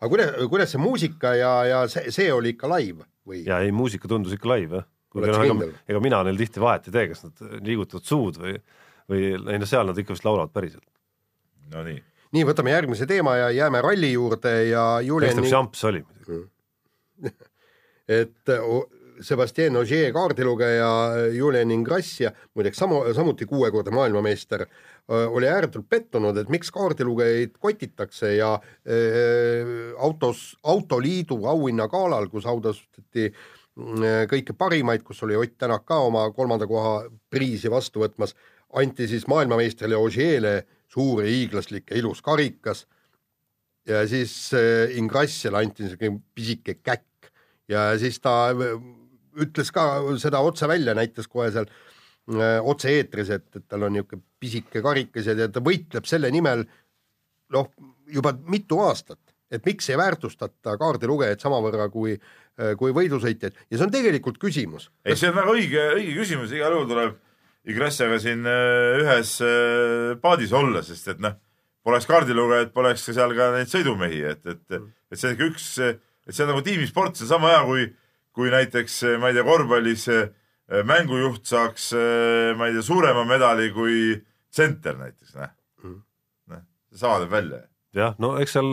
aga kuidas, kuidas see muusika ja, ja see, see oli ikka live või? jaa, ei muusika tundus ikka live, jah kuigi noh, ega, ega mina neil tihti vahet ei tee, kas nad liigutavad suud või, või ei noh, seal nad ikka vist laulavad päriselt. No nii. nii, võtame järgmise teema ja jääme ralli juurde ja Julian eks ta jamps oli muidugi et Sebastian Ogier kaardilugeja Julian Ingrassia, muideks samu, samuti kuuekordne maailmameister, oli ääretult pettunud, et miks kaardilugejaid kotitakse ja äh, autos, Autoliidu auhinnagalal, kus autastati äh, kõike parimaid, kus oli Ott Tänak ka oma kolmanda koha priisi vastu võtmas, anti siis maailmameistrile Ogier'le suur ja hiiglaslik ja ilus karikas. Ja siis äh, Ingrassiale anti niisugune pisike käkk ja siis ta äh, ütles ka seda otse välja, näitas kohe seal äh, otse-eetris, et, et tal on niisugune pisike karikas ja ta võitleb selle nimel noh, juba mitu aastat. Et miks ei väärtustata kaardilugejaid samavõrra kui, kui võidusõitjaid? Ja see on tegelikult küsimus. ei, see on väga õige, õige küsimus, igal juhul tuleb Igrassaga siin äh, ühes äh, paadis olla, sest et noh, poleks kaardilugejad, poleks seal ka neid sõidumehi, et, et, et see on ikka üks, et see on nagu tiimisport, see on sama hea kui, kui näiteks ma ei tea, korvpallis äh, mängujuht saaks, ma ei tea, suurema medali kui tsenter näiteks, noh. noh, sama teeb välja. jah, no eks seal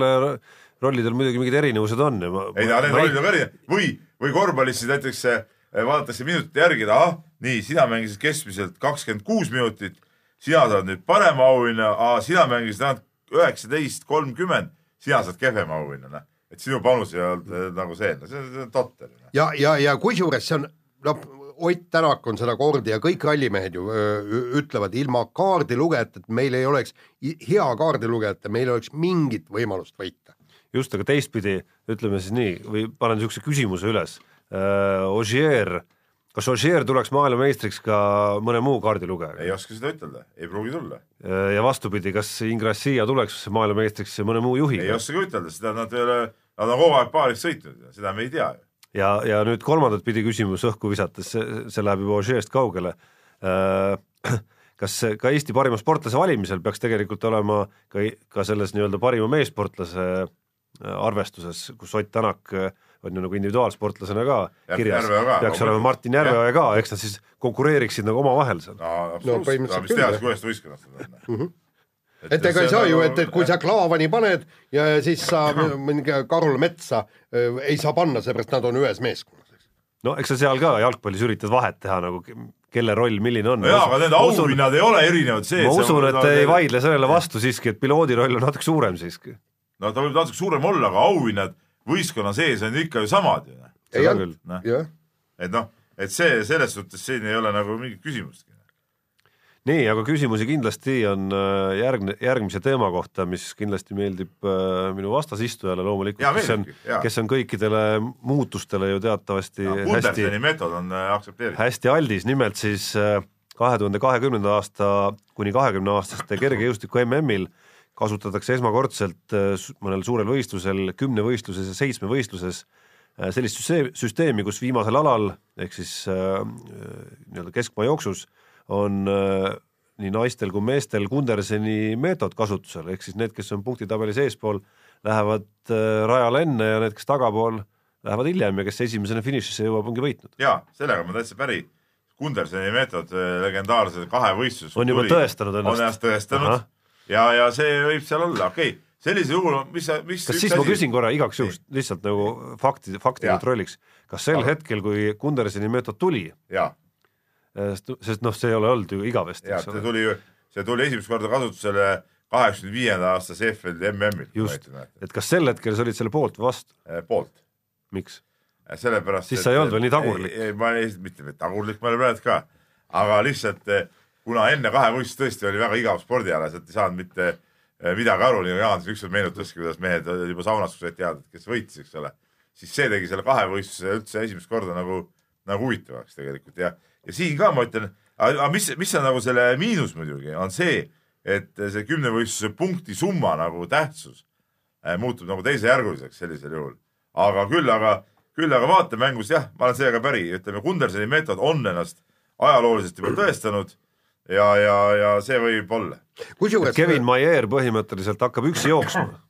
rollidel muidugi mingid erinevused on ei, need rollid on ka erinevad või, või korvpallis siis näiteks vaadatakse minutite järgi, ahah, nii, sina mängisid keskmiselt kakskümmend kuus minutit, sina saad nüüd parema auhinna, sina mängisid ainult üheksateist kolmkümmend, sina saad kehvema auhinna, noh. et sinu panus ei olnud eh, nagu see, no see on totter. Noh. ja, ja, ja kusjuures see on, noh, Ott Tänak on seda kordi ja kõik rallimehed ju öö, ütlevad, ilma kaardilugejateta meil ei oleks, hea kaardilugejata, meil ei oleks mingit võimalust võita. just, aga teistpidi, ütleme siis nii, või panen niisuguse küsimuse üles äh,, Ogier, kas Ogier tuleks maailmameistriks ka mõne muu kaardilugejaga? ei oska seda ütelda, ei pruugi tulla. Äh, ja vastupidi, kas Ingrassia tuleks maailmameistriks mõne muu juhiga? ei oska ka ütelda, seda nad ei ole, nad on kogu aeg paaris sõitnud, seda me ei tea ju. ja, ja nüüd kolmandat pidi küsimus õhku visates, see, läheb juba Ogier'st kaugele äh,, kas ka Eesti parima sportlase valimisel peaks tegelikult olema ka, ka selles nii-öelda parima meessportlase äh, arvestuses, kus Ott Tänak on ju nagu individuaalsportlasena ka ja, kirjas, peaks olema Martin Järveoja ka, eks nad siis konkureeriksid nagu omavahel seal. no absoluutselt no,, mis teadis, kuidas võistkonnas nad on mm. -hmm et ega ei saa ju, et, et kui sa klaavani paned ja siis sa mingi Karul Metsa äh, ei saa panna, seepärast nad on ühes meeskonnas. no eks sa seal ka jalgpallis üritad vahet teha nagu kelle roll milline on. jaa, aga need auhinnad ei ole erinevad, see ma usun, et ei vaidle sellele vastu siiski, et piloodi roll on natuke suurem siiski. no ta võib natuke suurem olla, aga auhinnad võistkonna sees on ikka ju samad ju. noh, et noh, et see selles suhtes siin ei ole nagu mingit küsimustki. nii, aga küsimusi kindlasti on äh, järgne, järgmise teema kohta, mis kindlasti meeldib äh, minu vastasistujale loomulikult, kes on, kes on kõikidele muutustele ju teatavasti ja, hästi, meetod on äh, aktsepteeritud. hästi aldis, nimelt siis kahe tuhande kahekümnenda aasta kuni kahekümne aastaste kergejõustiku MM-il kasutatakse esmakordselt äh, mõnel suurel võistlusel, kümnevõistluses ja seitsmevõistluses äh, sellist süsteemi, kus viimasel alal ehk siis äh, nii-öelda keskmaa jooksus on nii naistel kui meestel Kunderseni meetod kasutusel, ehk siis need, kes on punktitabelis eespool, lähevad rajale enne ja need, kes tagapool, lähevad hiljem ja kes esimesena finišisse jõuab, ongi võitnud. jaa, sellega ma täitsa päri. Kunderseni meetod, legendaarse kahevõistlus on juba tõestanud ennast. on ennast tõestanud ja, ja see võib seal olla, okei okay., sellisel juhul, mis sa, mis kas siis asi? ma küsin korra igaks juhuks lihtsalt nagu fakti, fakti kontrolliks, kas sel Aga. hetkel, kui Kunderseni meetod tuli, sest, sest noh, see ei ole olnud ju igavesti, eks ole. see tuli ju, see tuli esimest korda kasutusele kaheksakümne viienda aasta Seefeldi MM-il. just, et kas sel hetkel sa olid selle poolt või vastu? Eh, poolt. miks? Eh, sellepärast siis sa ei olnud veel nii tagurlik? ei, ma ei, mitte tagurlik ma ei ole praegu ka, aga lihtsalt kuna enne kahevõistlust tõesti oli väga igav spordiala, sealt ei saanud mitte eh, midagi aru, nii nagu Jaan ükskord meenutaski, kuidas mehed juba saunas, said teada, et kes võitis, eks ole. siis see tegi selle kahevõistluse üldse esimest korda nagu, nagu huvitavaks tegelikult ja, ja siin ka ma ütlen, aga mis, mis on nagu selle miinus muidugi, on see, et see kümnevõistluse punkti summa nagu tähtsus äh, muutub nagu teisejärguliseks sellisel juhul. aga küll, aga, küll aga vaatemängus jah, ma olen sellega päri, ütleme Kunderseni meetod on ennast ajalooliselt juba tõestanud ja, ja, ja see võib olla. Kevin Maier põhimõtteliselt hakkab üksi jooksma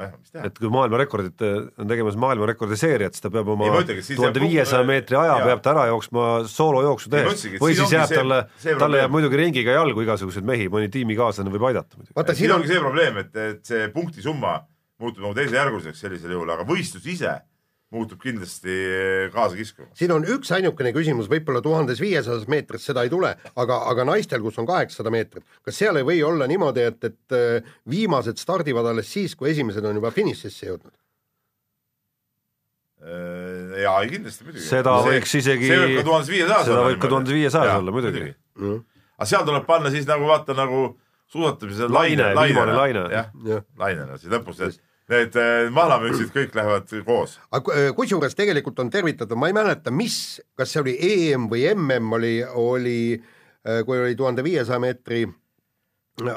et kui maailmarekordit on tegemas maailmarekordi seeriat, siis ta peab oma tuhande viiesaja meetri aja jaa. peab ta ära jooksma soolojooksu tehes või siis jääb talle, talle jääb muidugi ringiga jalgu igasuguseid mehi, mõni tiimikaaslane võib aidata muidugi. vaata, siin ongi see probleem, et, et see punktisumma muutub nagu teisejärguliseks sellisel juhul, aga võistlus ise muutub kindlasti kaasa kiskuma. siin on üks ainukene küsimus, võib-olla tuhandes viiesajas meetris seda ei tule, aga, aga naistel, kus on kaheksasada meetrit, kas seal ei või olla niimoodi, et, et äh, viimased stardivad alles siis, kui esimesed on juba finišisse jõudnud? Äh, jaa, ei kindlasti muidugi. seda see, võiks isegi see võib ka tuhandes viiesajas olla. seda võib ka tuhandes viiesajas olla, muidugi. Mm. aga seal tuleb panna siis nagu vaata nagu suusatamise laine, laine, laine. jah, lainena siis lõpus, et need äh, mahlamütsid kõik lähevad koos. äh, kusjuures tegelikult on tervitatud, ma ei mäleta, mis, kas see oli EM või MM oli, oli, äh, kui oli tuhande viiesaja meetri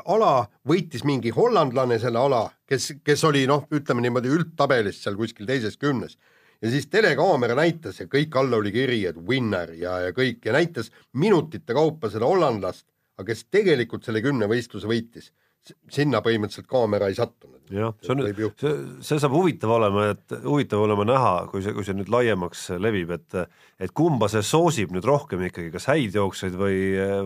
ala, võitis mingi hollandlane selle ala, kes, kes oli noh, ütleme niimoodi üldtabelis seal kuskil teises kümnes ja siis telekaamera näitas ja kõik all oli kiri, et winner ja, ja kõik ja näitas minutite kaupa seda hollandlast, aga kes tegelikult selle kümnevõistluse võitis, sinna põhimõtteliselt kaamera ei sattunud. jah, see on, see, see saab huvitav olema, et huvitav olema näha, kui see, kui see nüüd laiemaks levib, et et kumba see soosib nüüd rohkem ikkagi, kas häid jooksjaid või,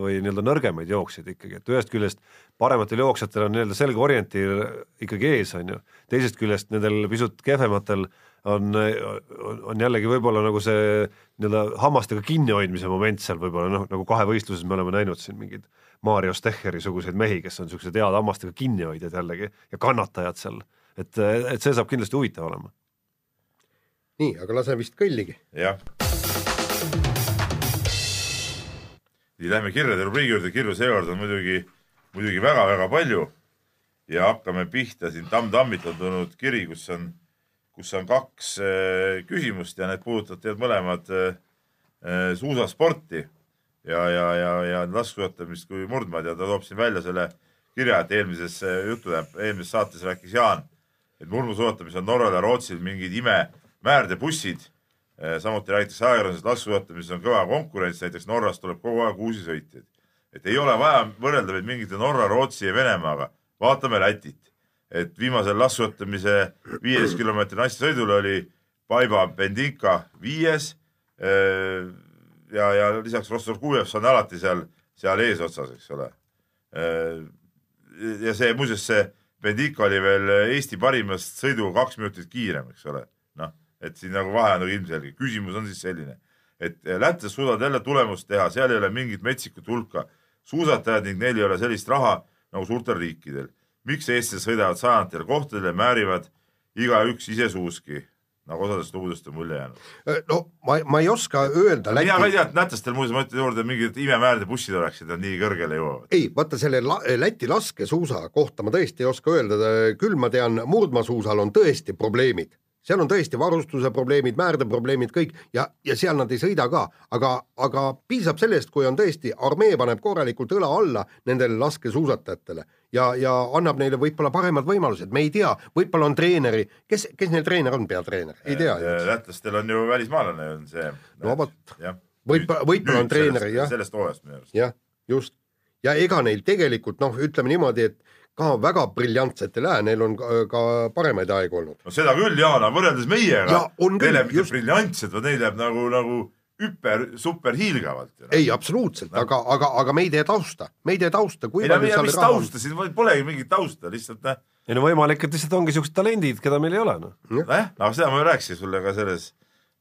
või nii-öelda nõrgemaid jooksjaid ikkagi, et ühest küljest parematel jooksjatel on nii-öelda selge orientiir ikkagi ees, on ju, teisest küljest nendel pisut kehvematel on, on, on jällegi võib-olla nagu see nii-öelda hammastega kinnihoidmise moment seal võib-olla noh, nagu kahevõistluses me oleme näinud siin mingeid Mario Stecheri suguseid mehi, kes on niisugused head hammastega kinnihoidjad jällegi ja kannatajad seal, et, et see saab kindlasti huvitav olema. nii, aga lase vist kõlligi. jah. nii, lähme kirjade rubriigi juurde, kirju seekord on muidugi, muidugi väga-väga palju ja hakkame pihta siin Tamm-Tammilt on tulnud kiri, kus on kus on kaks äh, küsimust ja need puudutavad mõlemad äh, äh, suusasporti ja, ja, ja, ja laskesuusatamist kui murdmaad ja ta toob siin välja selle kirja, et eelmises jutu, eelmises saates rääkis Jaan, et murmusuusatamises on Norral ja Rootsil mingid imemäärde-bussid. samuti räägitakse ajakirjanduses, laskesuusatamises on kõva konkurents, näiteks Norrast tuleb kogu aeg uusi sõitjaid. et ei ole vaja võrrelda meid mingite Norra, Rootsi ja Venemaaga, vaatame Lätit et viimasel laskesuusatamise viies kilomeetri naistesõidul oli Paiba Bendinka viies. Äh, ja, ja lisaks Rostov Kujevs on alati seal, seal eesotsas, eks ole. Äh, ja see muuseas, see Bendinka oli veel Eesti parimast sõiduga kaks minutit kiirem, eks ole. noh, et siin nagu vahe on nagu ilmselge. küsimus on siis selline, et lätlased suudavad jälle tulemust teha, seal ei ole mingit metsikut hulka suusatajad ning neil ei ole sellist raha nagu suurtel riikidel miks eestlased sõidavad sajandatel kohtadel ja määrivad igaüks ise suuski, nagu osadest lugudest on mulje jäänud. Äh, no ma, ma ei oska öelda Läti.... mina ka ei tea, et lätlastel muuseas, ma ütlen juurde, mingid imemäärde bussid oleksid, nad nii kõrgele jõuavad. ei, vaata selle la Läti laskesuusa kohta ma tõesti ei oska öelda, küll ma tean, murdmaasuusal on tõesti probleemid seal on tõesti varustuse probleemid, määrdeprobleemid kõik ja, ja seal nad ei sõida ka, aga, aga piisab sellest, kui on tõesti, armee paneb korralikult õla alla nendele laskesuusatajatele ja, ja annab neile võib-olla paremad võimalused, me ei tea, võib-olla on treeneri, kes, kes neil treener on, peatreener, ei tea. lätlastel on ju välismaalane on see. no vot, võib-olla, võib-olla on treener, jah. sellest hooajast minu arust. jah, just. ja ega neil tegelikult noh, ütleme niimoodi, et ka väga briljantset ei lähe, neil on ka, ka paremaid aegu olnud. no seda küll, Jaan, aga võrreldes meiega, neil jääb mitte just... briljantsed, vaid neil jääb nagu, nagu hüper, super hiilgavalt. ei, absoluutselt no., aga, aga, aga me ei tee tausta, me ei tee tausta. ei no mis tausta, siin polegi mingit tausta, lihtsalt noh. ei no võimalik, et lihtsalt ongi siuksed talendid, keda meil ei ole noh. nojah, no seda ma rääkisin sulle ka selles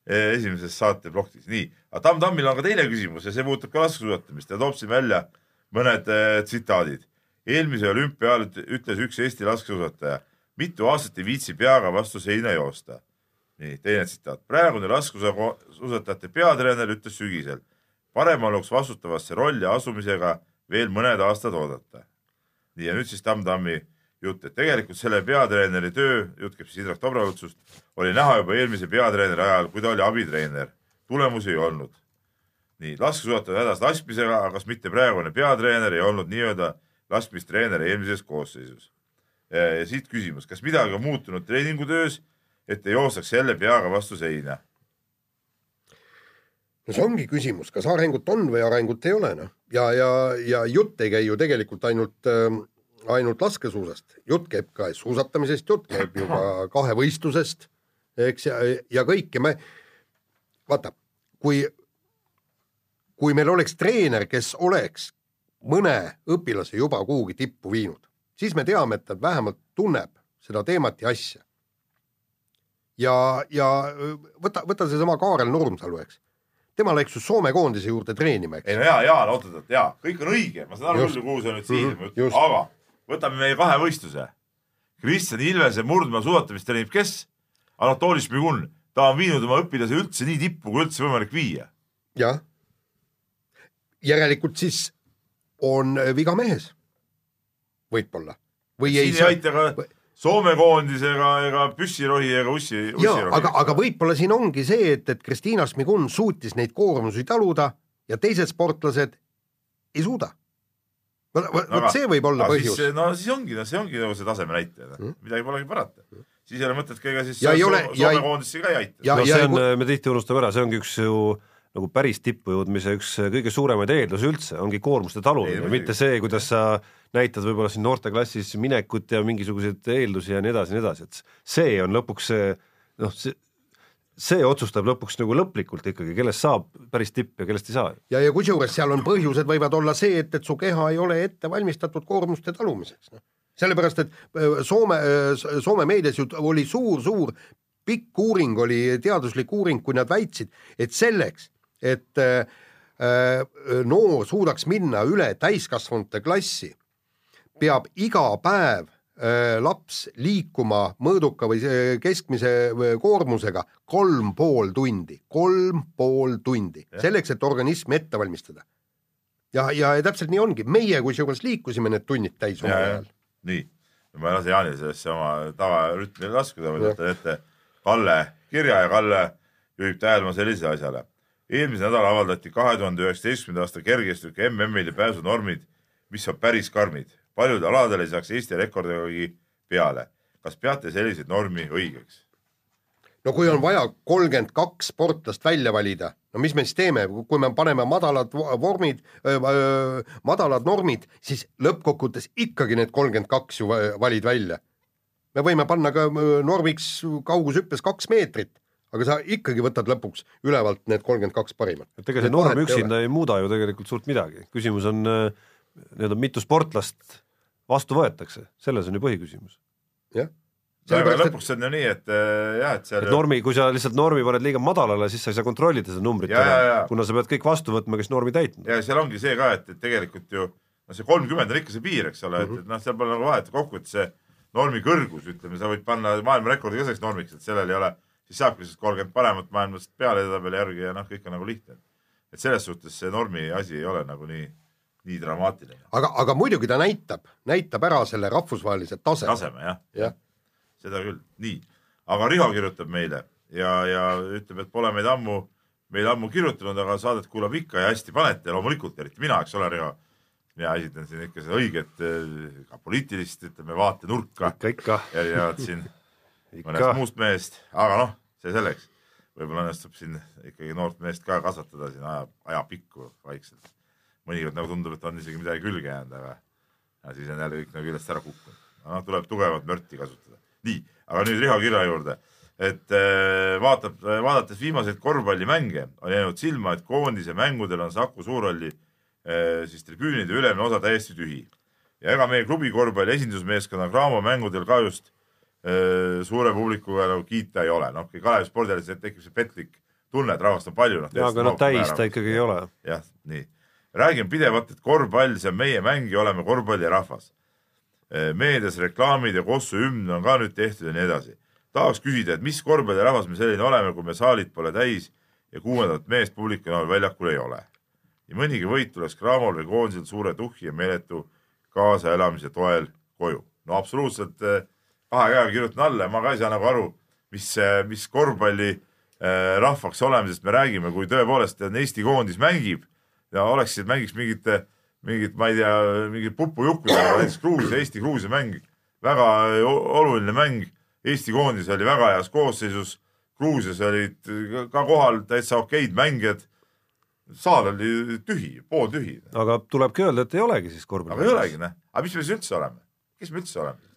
eh, esimeses saate plokis, nii. aga Tamm Tammil on ka teine küsimus ja see puudutab ka laskesuusatamist ja toob siin välja mõned äh, tsitaadid eelmisel olümpial ütles üks Eesti laskesuusataja, mitu aastat ei viitsi peaga vastu seina joosta. Nii, teine tsitaat. praegune laskesuusatajate peatreener ütles sügisel, parem oleks vastutavasse rolli asumisega veel mõned aastad oodata. nii ja nüüd siis Tamm-Tammi jutt, et tegelikult selle peatreeneri töö, jutt käib siis Indrek Dobrovutsust, oli näha juba eelmise peatreeneri ajal, kui ta oli abitreener. tulemusi ei olnud. nii, laskesuusatajad hädas laskmisega, aga kas mitte praegune peatreener ei olnud nii-öelda laskmistreener eelmises koosseisus. ja siit küsimus, kas midagi on muutunud treeningutöös, et ei joostaks jälle peaga vastu seina? no see ongi küsimus, kas arengut on või arengut ei ole, noh. ja, ja, ja jutt ei käi ju tegelikult ainult äh, ainult laskesuusast, jutt käib ka suusatamisest, jutt käib ju ka kahevõistlusest, eks, ja, ja kõike me, vaata, kui, kui meil oleks treener, kes oleks mõne õpilase juba kuhugi tippu viinud, siis me teame, et ta vähemalt tunneb seda teemat ja asja. Ja, ja võta, võta seesama Kaarel Nurmsalu, eks. tema läks ju Soome koondise juurde treenima, eks. ei no jaa, jaa, no oot-oot, jaa, kõik on õige, ma saan aru küll, kuhu sa nüüd siia mm -hmm, aga võtame meie kahevõistluse. Kristjan Ilvese murdmaa suusatamist treenib kes? Anatoli Šmigun. ta on viinud oma õpilase üldse nii tippu, kui üldse võimalik viia. jah. järelikult siis on äh, viga mehes. võib-olla. või ei saa. ei aita ka Soome koondisega ega püssirohi ega ussi, ussirohi. aga, aga võib-olla siin ongi see, et, et Kristiina Šmigun suutis neid koormusi taluda ja teised sportlased ei suuda. vot see võib olla põhjus. no siis ongi, no see ongi nagu see taseme näitaja mm., midagi polegi parata. siis ei ole mõtet ka ega siis ja Soome koondisse ka ei aita. no see on, me tihti unustame ära, see ongi üks ju nagu päris tippu jõudmise üks kõige suuremaid eeldusi üldse, ongi koormuste talumine, mitte see, kuidas sa näitad võib-olla siin noorteklassis minekut ja mingisuguseid eeldusi ja nii edasi ja nii edasi, et see on lõpuks see noh, see see otsustab lõpuks nagu lõplikult ikkagi, kellest saab päris tipp ja kellest ei saa. ja, ja kusjuures seal on põhjused võivad olla see, et, et su keha ei ole ette valmistatud koormuste talumiseks, noh. sellepärast, et äh, Soome, äh, Soome meedias ju oli suur-suur pikk uuring, oli teaduslik uuring, kui nad väitsid, et selleks, et äh, äh noor suudaks minna üle täiskasvanute klassi, peab iga päev Äh, laps liikuma mõõduka või keskmise koormusega kolm pool tundi, kolm pool tundi, selleks, et organism ette valmistada. ja, ja täpselt nii ongi, meie kusjuures liikusime need tunnid täis omal ajal. nii, ma ei lase Jaanil sellesse oma tavarütmi laskuda, vaid võtan ette Kalle kirja ja Kalle juhib tähelepanu sellisele asjale. Eelmisel nädalal avaldati kahe tuhande üheksateistkümnenda aasta kergejõustiku MM-il pääsunormid, mis on päris karmid paljudel aladel ei saaks Eesti rekordigi peale. kas peate selliseid normi õigeks? no kui on vaja kolmkümmend kaks sportlast välja valida, no mis me siis teeme, kui me paneme madalad vormid, madalad normid, siis lõppkokkuvõttes ikkagi need kolmkümmend kaks ju valid välja. me võime panna ka normiks kaugushüppes kaks meetrit, aga sa ikkagi võtad lõpuks ülevalt need kolmkümmend kaks parimat. et ega see norm üksinda ei muuda ju tegelikult suurt midagi, küsimus on nii-öelda mitu sportlast vastu võetakse, selles on ju põhiküsimus. jah. aga lõpuks on ju nii, et äh, jah, et seal et normi, kui sa lihtsalt normi paned liiga madalale, siis sa ei saa kontrollida seda numbrit kuna sa pead kõik vastu võtma, kes normi täitnud. ja seal ongi see ka, et, et tegelikult ju no see kolmkümmend on ikka see piir, eks ole mm, -hmm. et, et noh, seal pole nagu vahet, kokkuvõttes see normi kõrgus, ütleme, sa võid panna maailmarekordi ka selleks normiks, et sellel ei ole, siis saabki lihtsalt kolmkümmend paremat maailmast peale edetabeli järgi ja noh, kõik on nagu lihtne. et selles suhtes see normi asi ei ole nagu nii nii dramaatiline. aga, aga muidugi ta näitab, näitab ära selle rahvusvahelise taseme. taseme jah ja., seda küll, nii. aga Riho kirjutab meile ja, ja ütleb, et pole meid ammu, meile ammu kirjutanud, aga saadet kuulab ikka ja hästi panete, loomulikult, eriti mina, eks ole, Riho. mina esitan siin ikka seda õiget, ka poliitilist, ütleme, vaatenurka. ikka, ikka. erinevalt siin mõnest muust mehest, aga noh, see selleks. võib-olla õnnestub siin ikkagi noort meest ka kasvatada siin aja, ajapikku vaikselt mõnikord nagu tundub, et on isegi midagi külge jäänud, aga, siis on jälle kõik nagu küljest ära kukkunud. noh, tuleb tugevat mörti kasutada. nii, aga nüüd Riho kirja juurde. et äh, vaatab, vaadates viimaseid korvpallimänge, on jäänud silma, et koondise mängudel on Saku Suurhalli äh, siis tribüünide ülemine osa täiesti tühi. ja ega meie klubi korvpalli esindusmeeskonna Graamo mängudel ka just suure publikuga nagu kiita ei ole. noh, kui Kalevi spordialis tekib see petlik tunne, et rahvast on palju. noh, aga noh, täis ta ikkagi ei ole. jah, nii räägime pidevalt, et korvpall, see on meie mäng ja oleme korvpallirahvas. meedias reklaamid ja Kossu hümn on ka nüüd tehtud ja nii edasi. tahaks küsida, et mis korvpallirahvas me selline oleme, kui me saalid pole täis ja kuuendat meest publiku näol väljakul ei ole. nii mõnigi võit tuleks Cramol või koondisel suure tuhhi ja meeletu kaasaelamise toel koju. no absoluutselt eh, kahe käega kirjutan alla ja ma ka ei saa nagu aru, mis, mis korvpalli eh, rahvaks oleme, sest me räägime, kui tõepoolest Eesti koondis mängib ja oleksid, mängiks mingit, mingit, ma ei tea, mingit pupujukkudega, näiteks Gruusia, Eesti-Gruusia mäng, väga oluline mäng. Eesti koondis oli väga heas koosseisus, Gruusias olid ka kohal täitsa okeid mängijad. saal oli tühi, pooltühi. aga tulebki öelda, et ei olegi siis korvpalli. aga ei olegi, noh. aga mis me siis üldse oleme? kes me üldse oleme?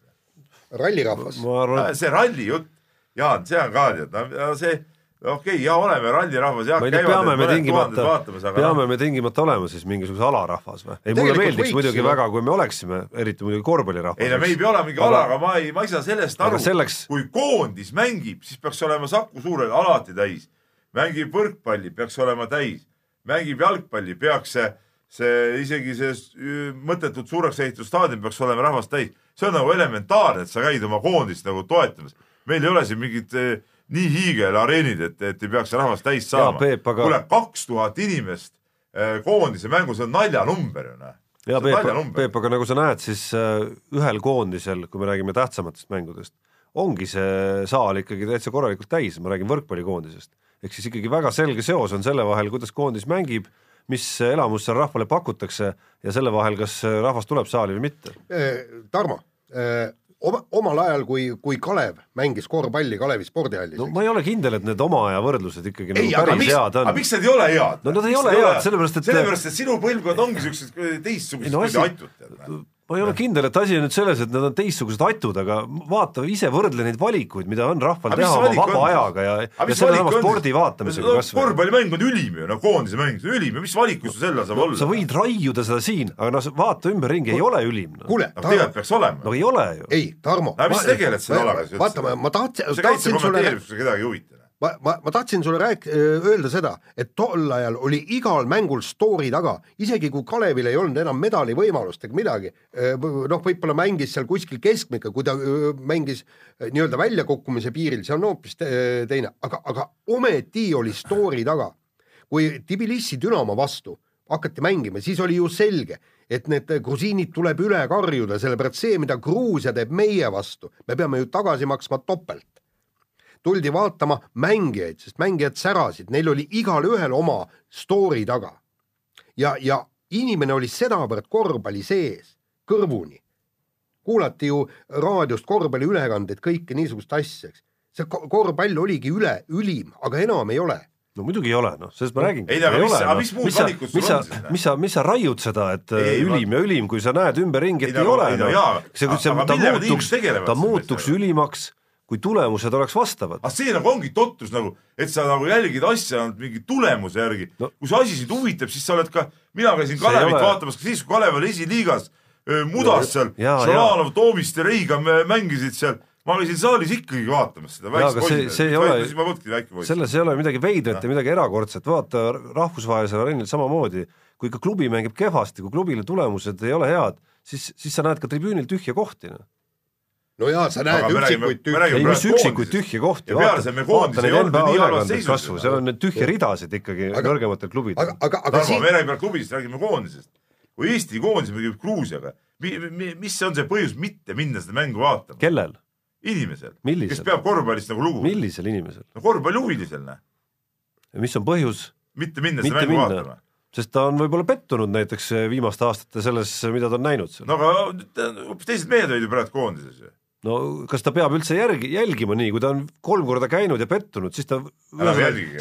Rallirahvas. Arvan... see ralli jutt, Jaan, see on ka tead, no see okei okay,, ja oleme rallirahvas, jah, käivad peame me tingimata, peame me tingimata olema siis mingisuguse alarahvas või? ei, mulle meeldiks võiks, muidugi väga, kui me oleksime, eriti muidugi korvpallirahvas. ei no me ei pea olema mingi ala, aga ma ei, ma ei saa sellest aru selleks..., kui koondis mängib, siis peaks olema Saku Suurel alati täis. mängib võrkpalli, peaks olema täis. mängib jalgpalli, peaks see, see isegi see mõttetult suureks ehitatud staadion peaks olema rahvast täis. See on nagu elementaarne, et sa käid oma koondist nagu toetamas. meil ei ole siin mingit äh, nii hiigelareenid, et, et ei peaks rahvast täis saama. Aga... kuule, kaks tuhat inimest eh, koondise mängus on naljanumber ju noh. ja Peep, Peep, aga nagu sa näed, siis eh, ühel koondisel, kui me räägime tähtsamatest mängudest, ongi see saal ikkagi täitsa korralikult täis, ma räägin võrkpallikoondisest. ehk siis ikkagi väga selge seos on selle vahel, kuidas koondis mängib, mis elamust seal rahvale pakutakse ja selle vahel, kas rahvas tuleb saali või mitte. Tarmo, oma, omal ajal, kui, kui Kalev mängis korvpalli Kalevi spordihallis. no ma ei ole kindel, et need oma aja võrdlused ikkagi ei, nagu päris miks, head on. aga miks need ei ole head? no nad ei miks ole head, sellepärast et sellepärast, et sinu põlvkond ongi siuksed teistsugused no, atud ma ei ole kindel, et asi on nüüd selles, et nad on teistsugused atud, aga vaata ise võrdle neid valikuid, mida on rahval teha oma vaba on? ajaga ja, ja sellesama spordi vaatamisega no, kasvõi. korvpallimäng on ülim ju, no koondise mäng, see on ülim ja mis valikus sul selle saab no, olla? sa võid raiuda seda siin, aga noh, vaata ümberringi, ei ole ülim no.. kuule, no tegelikult peaks olema. no ei ole ju. ei, Tarmo. aga mis sa tegeled selle alaga vaata, ma tahtsin. kaitse kommenteerimisega kedagi ei huvita ma, ma, ma tahtsin sulle rääk-, öelda seda, et tol ajal oli igal mängul story taga, isegi kui Kalevil ei olnud enam medali võimalust ega midagi, noh, võib-olla mängis seal kuskil keskmikku, kui ta mängis nii-öelda väljakukkumise piiril, see on hoopis teine, aga, aga ometi oli story taga. kui Tbilisi Dünamo vastu hakati mängima, siis oli ju selge, et need grusiinid tuleb üle karjuda, sellepärast see, mida Gruusia teeb meie vastu, me peame ju tagasi maksma topelt tuldi vaatama mängijaid, sest mängijad särasid, neil oli igalühel oma story taga. ja, ja inimene oli sedavõrd korvpalli sees, kõrvuni. kuulati ju raadiost korvpalliülekandeid, kõike niisugust asja, eks. see korvpall oligi üle, ülim, aga enam ei ole no muidugi ei ole, noh, sellest ma räägingi. ei, aga mis, aga mis muud valikud sul on siis? mis sa, mis sa raiud seda, et ei, äh, ülim ma... ja ülim, kui sa näed ümberringi, et ei, ei ole, noh. see, see, ta muutuks, ta muutuks ülimaks kui tulemused oleks vastavad. aga see nagu ongi totrus nagu, et sa nagu jälgid asja mingi tulemuse järgi. No.. kui see asi sind huvitab, siis sa oled ka, mina käisin Kalevit ole... vaatamas ka siis, kui Kalev oli esiliigas, mudas seal, Šalanov, Toomiste, Reiga mängisid seal. Ma käisin saalis ikkagi vaatamas seda see ei ole, selles ei ole midagi veidrat ja midagi erakordset, vaata rahvusvahelisel areenil samamoodi, kui ikka klubi mängib kehvasti, kui klubile tulemused ei ole head, siis, siis sa näed ka tribüünil tühje kohti, noh no jaa, sa näed aga üksikuid tühje. ei, mis üksikuid tühje kohti, vaata, vaata neid NBA ülekandeid kasvu, seal on neid tühje ridasid ikkagi aga, nõrgematel klubidel. aga, aga, aga Tarmo siin..., me räägime klubist, räägime koondisest. kui Eesti koondis mängib Gruusiaga, mis on see põhjus mitte minna seda mängu vaatama? kellel? inimesel, kes peab korvpallist nagu lugu. millisel inimesel? no korvpallihuvilisel, noh. mis on põhjus? mitte minna seda mängu minna. vaatama sest ta on võib-olla pettunud näiteks viimaste aastate selles, mida ta on näinud seal. no aga hoopis teised mehed olid ju praegu koondises ju no kas ta peab üldse järgi, jälgima nii, kui ta on kolm korda käinud ja pettunud, siis ta,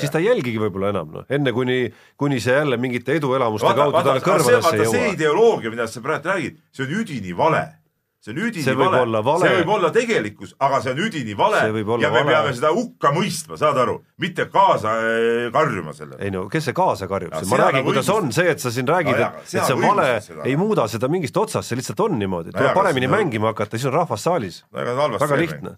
siis ta ei jälgigi võib-olla enam, noh, enne kuni, kuni see jälle mingite eduelamuste kaudu talle kõrvadesse ei jõua. see ideoloogia, mida sa praegu räägid, see on üdini vale see on üdini see vale, vale., see võib olla tegelikkus, aga see on üdini vale ja me vale. peame seda hukka mõistma, saad aru, mitte kaasa äh, karjuma sellele. ei no kes see kaasa karjub, ma räägin, kuidas on see, et sa siin räägid, et, et see vale seda. ei muuda seda mingist otsast, see lihtsalt on niimoodi, tuleb paremini seda... mängima hakata, siis on rahvas saalis. väga lihtne.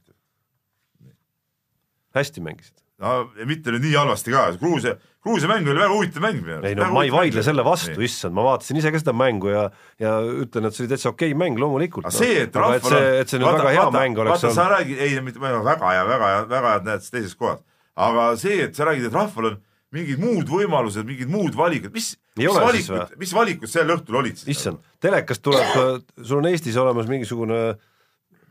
hästi mängisid. No mitte nüüd nii halvasti ka, Gruusia Gruusia mäng oli väga huvitav mäng minu arust. ei no ma ei vaidle selle vastu, issand, ma vaatasin ise ka seda mängu ja, ja ütlen, et see oli täitsa okei okay mäng loomulikult. aga see, et rahval on. et see, nüüd vaata, väga hea vaata, mäng oleks olnud. sa räägid, ei mitte väga hea, väga hea, väga head näed teises kohas, aga see, et sa räägid, et rahval on mingid muud võimalused, mingid muud valikud, mis, mis valikud, mis valikud sel õhtul olid siis? issand, telekast tuleb, sul on Eestis olemas mingisugune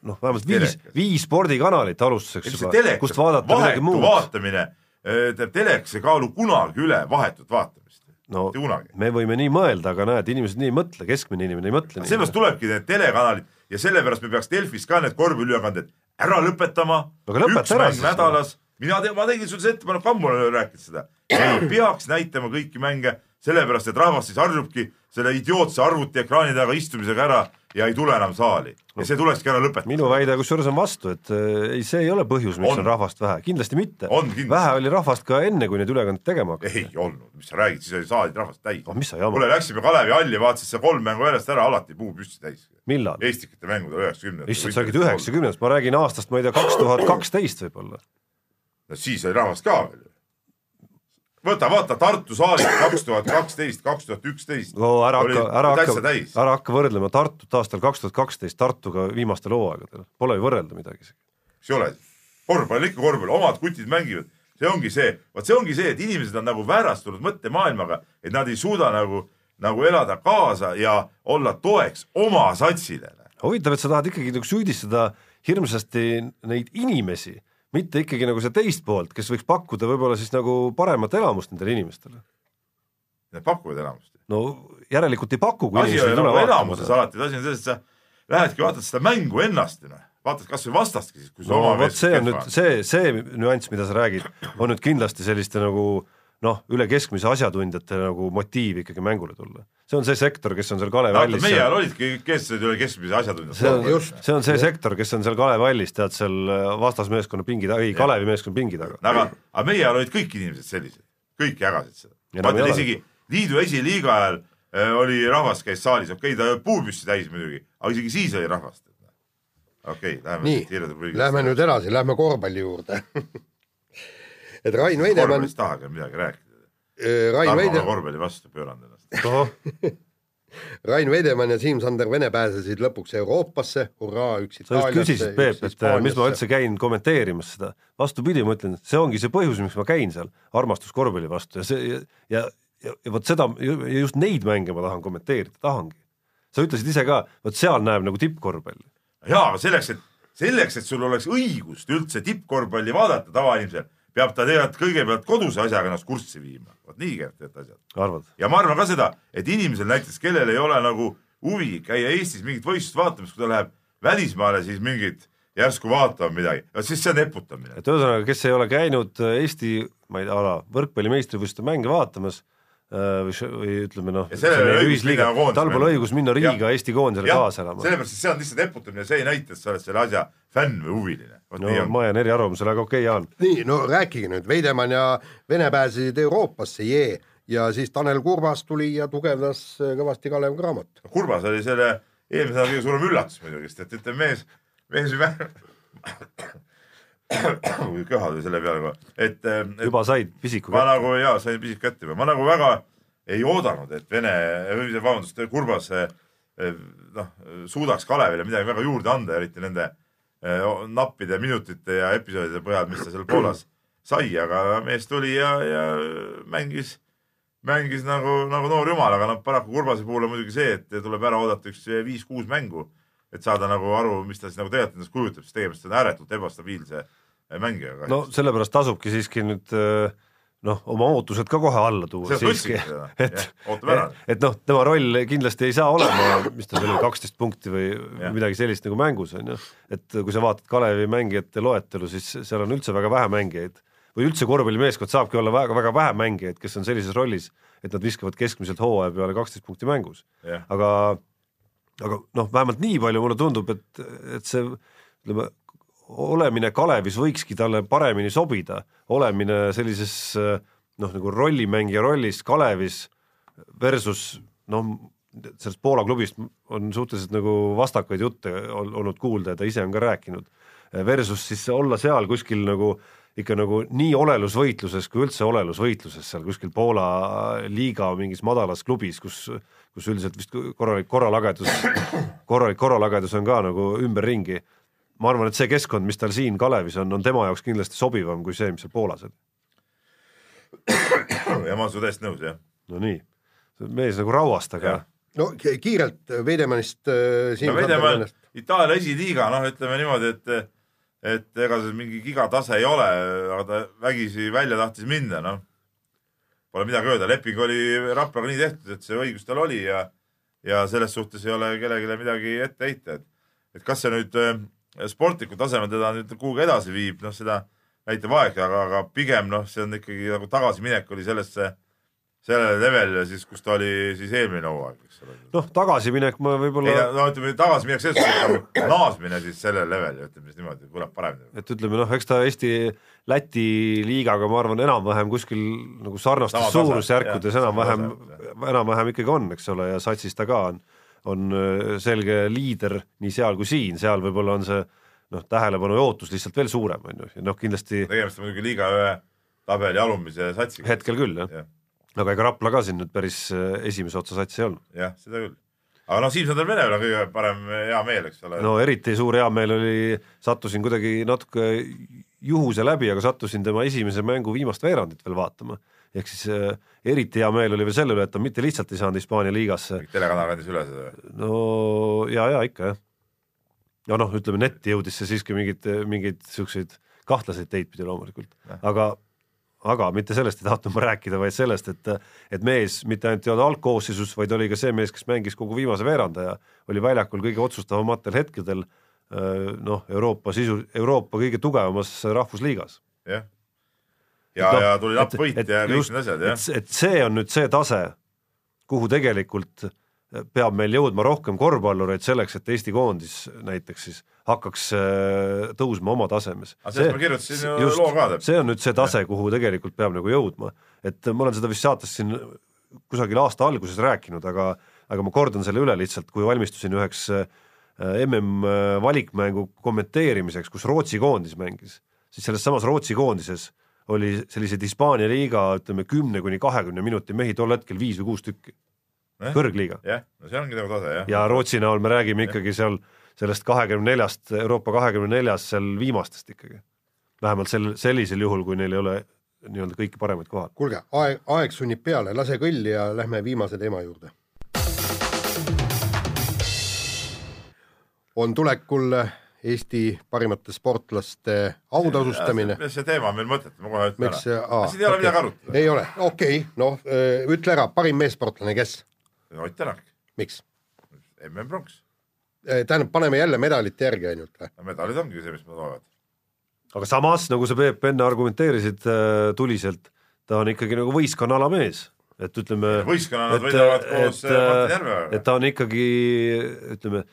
noh, vähemalt viis, viis spordikanalit alustuseks juba, kust vaadata midagi muud. vaatamine teeb telekas ei kaalu kunagi üle vahetut vaatamist. no me võime nii mõelda, aga näed, inimesed nii ei mõtle, keskmine inimene ei mõtle nii. sellepärast tulebki need telekanalid ja sellepärast me peaks Delfis ka need korvpalliülekanded ära lõpetama. Üks mäng nädalas, mina te-, ma tegin sulle see ettepanek, ammu olen rääkinud seda, ei peaks näitama kõiki mänge, sellepärast et rahvas siis harjubki selle idiootse arvutiekraani taga istumisega ära ja ei tule enam saali ja see tulekski ära lõpetada. minu väide kusjuures on vastu, et äh, ei, see ei ole põhjus, miks on, on rahvast vähe, kindlasti mitte. vähe oli rahvast ka enne, kui neid ülekandeid tegema hakati. ei olnud, mis sa räägid, siis oli saalid rahvast täis oh,. kuule, läksime Kalevi halli, vaatasid seal kolm mängu järjest ära, alati puu püsti täis. millal? Eestikute mängudel üheksakümnendatel. issand, sa räägid üheksakümnendast, ma räägin aastast, ma ei tea, kaks tuhat kaksteist võib-olla. no siis oli rahvast ka veel võta, vaata Tartu saalid kaks tuhat kaksteist, kaks tuhat üksteist. no ära hakka, ära hakka, ära hakka võrdlema Tartut aastal kaks tuhat kaksteist Tartuga viimastel hooaegadel, pole ju võrrelda midagi isegi. eks ole, korvpall ikka korvpall, omad kutid mängivad, see ongi see, vot see ongi see, et inimesed on nagu väärastunud mõttemaailmaga, et nad ei suuda nagu, nagu elada kaasa ja olla toeks oma satsile. huvitav, et sa tahad ikkagi nagu süüdistada hirmsasti neid inimesi mitte ikkagi nagu see teist poolt, kes võiks pakkuda võib-olla siis nagu paremat elamust nendele inimestele. Need pakuvad enamasti. no järelikult ei paku, kui asi ei ole nagu enamuses alati, asi on selles, et sa lähedki vaatad seda mängu ennast, noh vaatad kas või vastastki siis, kui no vot see on nüüd see, see nüanss, mida sa räägid, on nüüd kindlasti selliste nagu noh, üle keskmise asjatundjate nagu motiiv ikkagi mängule tulla. see on see sektor, kes on seal Kalevi no, hallis meie ajal olidki, kes olid üle keskmise asjatundjad. see on, see on see sektor, kes on seal Kalevi hallis, tead, seal vastasmeeskonna pingi taga, ei, Kalevi meeskonna pingi taga. aga, aga meie ajal olid kõik inimesed sellised, kõik jagasid seda. ma ütlen isegi liidu esiliiga ajal äh, oli rahvas käis saalis, okei okay,, ta puupüssi täis muidugi, aga isegi siis oli rahvast okei okay,, lähme nii, lähme nüüd edasi, lähme korvpalli juurde et Rain Veidemann. korvpallist tahagi midagi rääkida. Äh, Rain Veidemann. korvpalli vastu pööranud ennast Rain Veidemann ja Siim-Sander Vene pääsesid lõpuks Euroopasse, hurraa, üks Itaaliasse. sa just küsisid, Peep, et äh, mis ma üldse käin kommenteerimas seda. vastupidi, ma ütlen, see ongi see põhjus, miks ma käin seal, armastus korvpalli vastu ja see ja, ja, ja, ja vot seda, just neid mänge ma tahan kommenteerida, tahangi. sa ütlesid ise ka, vot seal näeb nagu tippkorvpalli jaa, aga selleks, et, selleks, et sul oleks õigust üldse tippkorvpalli vaadata tavainimesel, peab ta tegelikult kõigepealt koduse asjaga ennast kurssi viima. vot nii käivad tegelikult asjad. ja ma arvan ka seda, et inimesel näiteks, kellel ei ole nagu huvi käia Eestis mingit võistlust vaatamas, kui ta läheb välismaale, siis mingit järsku vaatama midagi, siis see on eputamine. et ühesõnaga, kes ei ole käinud Eesti, ma ei tea, ala võrkpalli meistrivõistluste mänge vaatamas või, või ütleme noh, ühisliiga, tal pole õigus minna Riiga ja. Eesti koondisele kaasa elama. sellepärast, et see on lihtsalt eputamine, see ei näita, et sa oled selle asja fänn või huviline. no ma jään eriarvamusele, aga okei okay,, Jaan. nii, no rääkige nüüd, Veidemann ja Vene pääsesid Euroopasse, jee, ja siis Tanel Kurvas tuli ja tugevdas kõvasti Kalev Cramot. Kurvas oli selle eelmise nädala kõige suurem üllatus muidugi, sest et ütleme, mees, mees köha tuli selle peale kohe, et, et. juba said pisiku kätte? ma nagu jaa, sain pisiku kätte juba, ma nagu väga ei oodanud, et Vene, vabandust, Kurbas eh, noh, suudaks Kalevile midagi väga juurde anda, eriti nende eh, nappide minutite ja episoodide põhjal, mis ta seal Poolas sai, aga mees tuli ja, ja mängis, mängis nagu, nagu noor jumal, aga noh, paraku Kurbase puhul on muidugi see, et tuleb ära oodata üks viis-kuus mängu, et saada nagu aru, mis ta siis nagu tegelikult endast kujutab, sest tegemist on ääretult ebastabiilse mängijaga. no sellepärast tasubki siiski nüüd äh, noh, oma ootused ka kohe alla tuua siiski, et, et, et noh, tema roll kindlasti ei saa olema, mis ta seal oli, kaksteist punkti või ja. midagi sellist nagu mängus on ju. et kui sa vaatad Kalevi mängijate loetelu, siis seal on üldse väga vähe mängijaid või üldse korvpallimeeskond saabki olla väga, väga vähe mängijaid, kes on sellises rollis, et nad viskavad keskmiselt hooaja peale kaksteist punkti mängus. aga, aga noh, vähemalt nii palju mulle tundub, et, et see ütleme, olemine Kalevis võikski talle paremini sobida, olemine sellises noh, nagu rollimängija rollis Kalevis versus noh, sellest Poola klubist on suhteliselt nagu vastakaid jutte olnud kuulda ja ta ise on ka rääkinud, versus siis olla seal kuskil nagu ikka nagu nii olelusvõitluses kui üldse olelusvõitluses seal kuskil Poola liiga mingis madalas klubis, kus kus üldiselt vist korralik korralagedus, korralik korralagedus on ka nagu ümberringi ma arvan, et see keskkond, mis tal siin Kalevis on, on tema jaoks kindlasti sobivam kui see, mis seal Poolas on. ja ma olen sinuga täiesti nõus, jah. no nii, mees nagu rauast, aga. no kiirelt Veidemannist äh,. no Veidemann, Itaalia esiliiga, noh, ütleme niimoodi, et, et ega see mingi gigatase ei ole, aga ta vägisi välja tahtis minna, noh. Pole midagi öelda, leping oli Raplaga nii tehtud, et see õigus tal oli ja, ja selles suhtes ei ole kellelegi midagi ette heita, et, et kas see nüüd äh, sportlikul tasemel teda nüüd kuhugi edasi viib, noh, seda näitab aeg, aga, aga pigem noh, see on ikkagi nagu tagasiminek oli sellesse, sellele levelile siis, kus ta oli siis eelmine hooaeg, eks ole. noh, tagasiminek ma võib-olla. no ütleme tagasiminek selles suhtes nagu naasmine siis sellele levelile, ütleme siis niimoodi, kõlab paremini. et ütleme noh, eks ta Eesti-Läti liigaga, ma arvan, enam-vähem kuskil nagu sarnastes suurusjärkudes enam-vähem, enam-vähem ikkagi on, eks ole, ja satsis ta ka on on äh, selge liider nii seal kui siin, seal võib-olla on see noh, tähelepanu ja ootus lihtsalt veel suurem, on ju, ja noh, kindlasti tegemist on muidugi liiga ühe tabeli alumise satsiga. hetkel küll, jah ja. aga ega Rapla ka siin nüüd päris äh, esimese otsa sats ei olnud. jah, seda küll. aga noh, Siim-Sander Venel on kõige parem hea meel, eks ole. no eriti suur heameel oli, sattusin kuidagi natuke juhuse läbi, aga sattusin tema esimese mängu viimast veerandit veel vaatama ehk siis äh, eriti hea meel oli veel selle üle, et ta mitte lihtsalt ei saanud Hispaania liigasse. telekanal andis üle seda või? no ja, ja ikka jah. ja noh, ütleme netti jõudis see siiski mingeid, mingeid siukseid kahtlaseid teid pidi loomulikult, aga aga mitte sellest ei tahtnud ma rääkida, vaid sellest, et et mees mitte ainult ei olnud algkoosseisus, vaid oli ka see mees, kes mängis kogu viimase veeranda ja oli väljakul kõige otsustavamatel hetkedel noh, Euroopa sisu, Euroopa kõige tugevamas rahvusliigas. jah, ja, ja, no, ja tuli napp võit ja kõik need asjad, jah. et see on nüüd see tase, kuhu tegelikult peab meil jõudma rohkem korvpallureid selleks, et Eesti koondis näiteks siis hakkaks äh, tõusma oma tasemes. sellest ma kirjutasin ju just, loo ka täpselt. see on nüüd see tase, kuhu tegelikult peab nagu jõudma. et ma olen seda vist saates siin kusagil aasta alguses rääkinud, aga aga ma kordan selle üle lihtsalt, kui valmistusin üheks mm valikmängu kommenteerimiseks, kus Rootsi koondis mängis, siis selles samas Rootsi koondises oli selliseid Hispaania liiga, ütleme kümne kuni kahekümne minuti mehi tol hetkel viis või kuus tükki eh?, kõrgliiga. jah, no see ongi nagu tase, jah. ja Rootsi näol me räägime ikkagi seal sellest kahekümne neljast, Euroopa kahekümne neljast seal viimastest ikkagi. vähemalt sel, sellisel juhul, kui neil ei ole nii-öelda kõiki paremaid kohad. kuulge, aeg, aeg sunnib peale, lase kõlli ja lähme viimase teema juurde. on tulekul Eesti parimate sportlaste autasustamine. see teema on meil mõttetu, ma kohe ütlen Miks, ära. siin ei ole okay. midagi arutada. ei ole, okei okay,, noh ütle ära, parim meessportlane, kes? Ott Tänak. miks? MM-pronks. tähendab, paneme jälle medalite järgi ainult või? medalid ongi see, mis nad toovad. aga samas, nagu sa Peep enne argumenteerisid tuliselt, ta on ikkagi nagu võistkonna alamees et ütleme. võistkonna nad võidavad koos äh, Martin Järveojaga. et ta on ikkagi, ütleme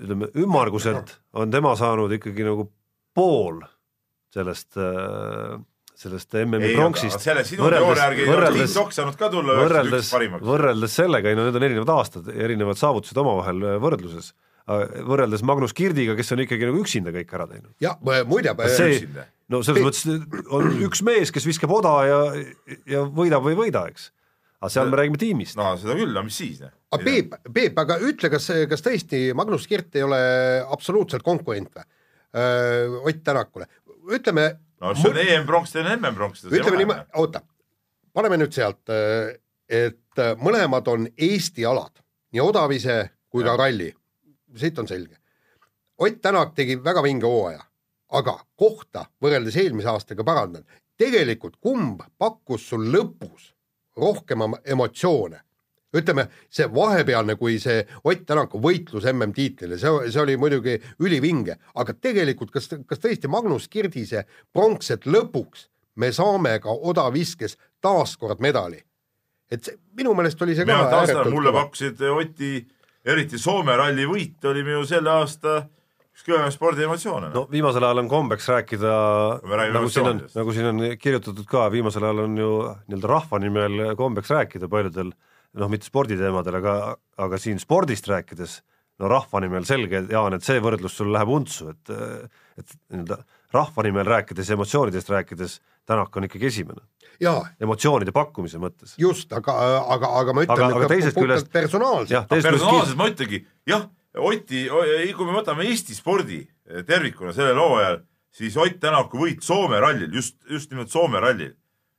ütleme ümmarguselt on tema saanud ikkagi nagu pool sellest äh, sellest MM-i pronksist. selle sinu teooria järgi ei oleks Tiit Sokk saanud ka tulla võrreldes, võrreldes sellega, ei no need on erinevad aastad, erinevad saavutused omavahel äh, võrdluses, võrreldes Magnus Kirdiga, kes on ikkagi nagu üksinda kõik ära teinud. jah, muide see, no selles mõttes on üks mees, kes viskab oda ja, ja võidab või ei võida, eks aga seal me räägime tiimist. no seda küll, aga mis siis? aga Peep, Peep, aga ütle, kas, kas tõesti Magnus Kirt ei ole absoluutselt konkurent või? Ott Tänakule, ütleme. no see on EM-pronks, teine on MM-pronks. ütleme niimoodi, oota, paneme nüüd sealt, et mõlemad on Eesti alad, nii odavise kui ka ralli, siit on selge. Ott Tänak tegi väga vinge hooaja, aga kohta võrreldes eelmise aastaga parandanud. tegelikult kumb pakkus sul lõpus rohkem emotsioone. ütleme, see vahepealne, kui see Ott Tänaku võitlus MM-tiitlile, see, see oli muidugi ülivinge, aga tegelikult kas, kas tõesti Magnus Kirdise pronks, et lõpuks me saame ka odaviskes taaskord medali? et see, minu meelest oli see ka ääretult mulle pakkusid Oti, eriti Soome ralli võit oli minu selle aasta üks kõvem spordiemotsioone. no viimasel ajal on kombeks rääkida, nagu siin on, nagu siin on kirjutatud ka, viimasel ajal on ju nii-öelda rahva nimel kombeks rääkida paljudel, noh, mitte sporditeemadel, aga, aga siin spordist rääkides, no rahva nimel selge, Jaan, et see võrdlus sul läheb untsu, et et nii-öelda rahva nimel rääkides, emotsioonidest rääkides, Tänak on ikkagi esimene. emotsioonide pakkumise mõttes. just, aga, aga, aga ma ütlen, et aga teisest küljest personaalselt. personaalselt ma ütlengi, jah Oti, kui me võtame Eesti spordi eh, tervikuna sellel hooajal, siis Ott Tänaku võit Soome rallil, just, just nimelt Soome rallil,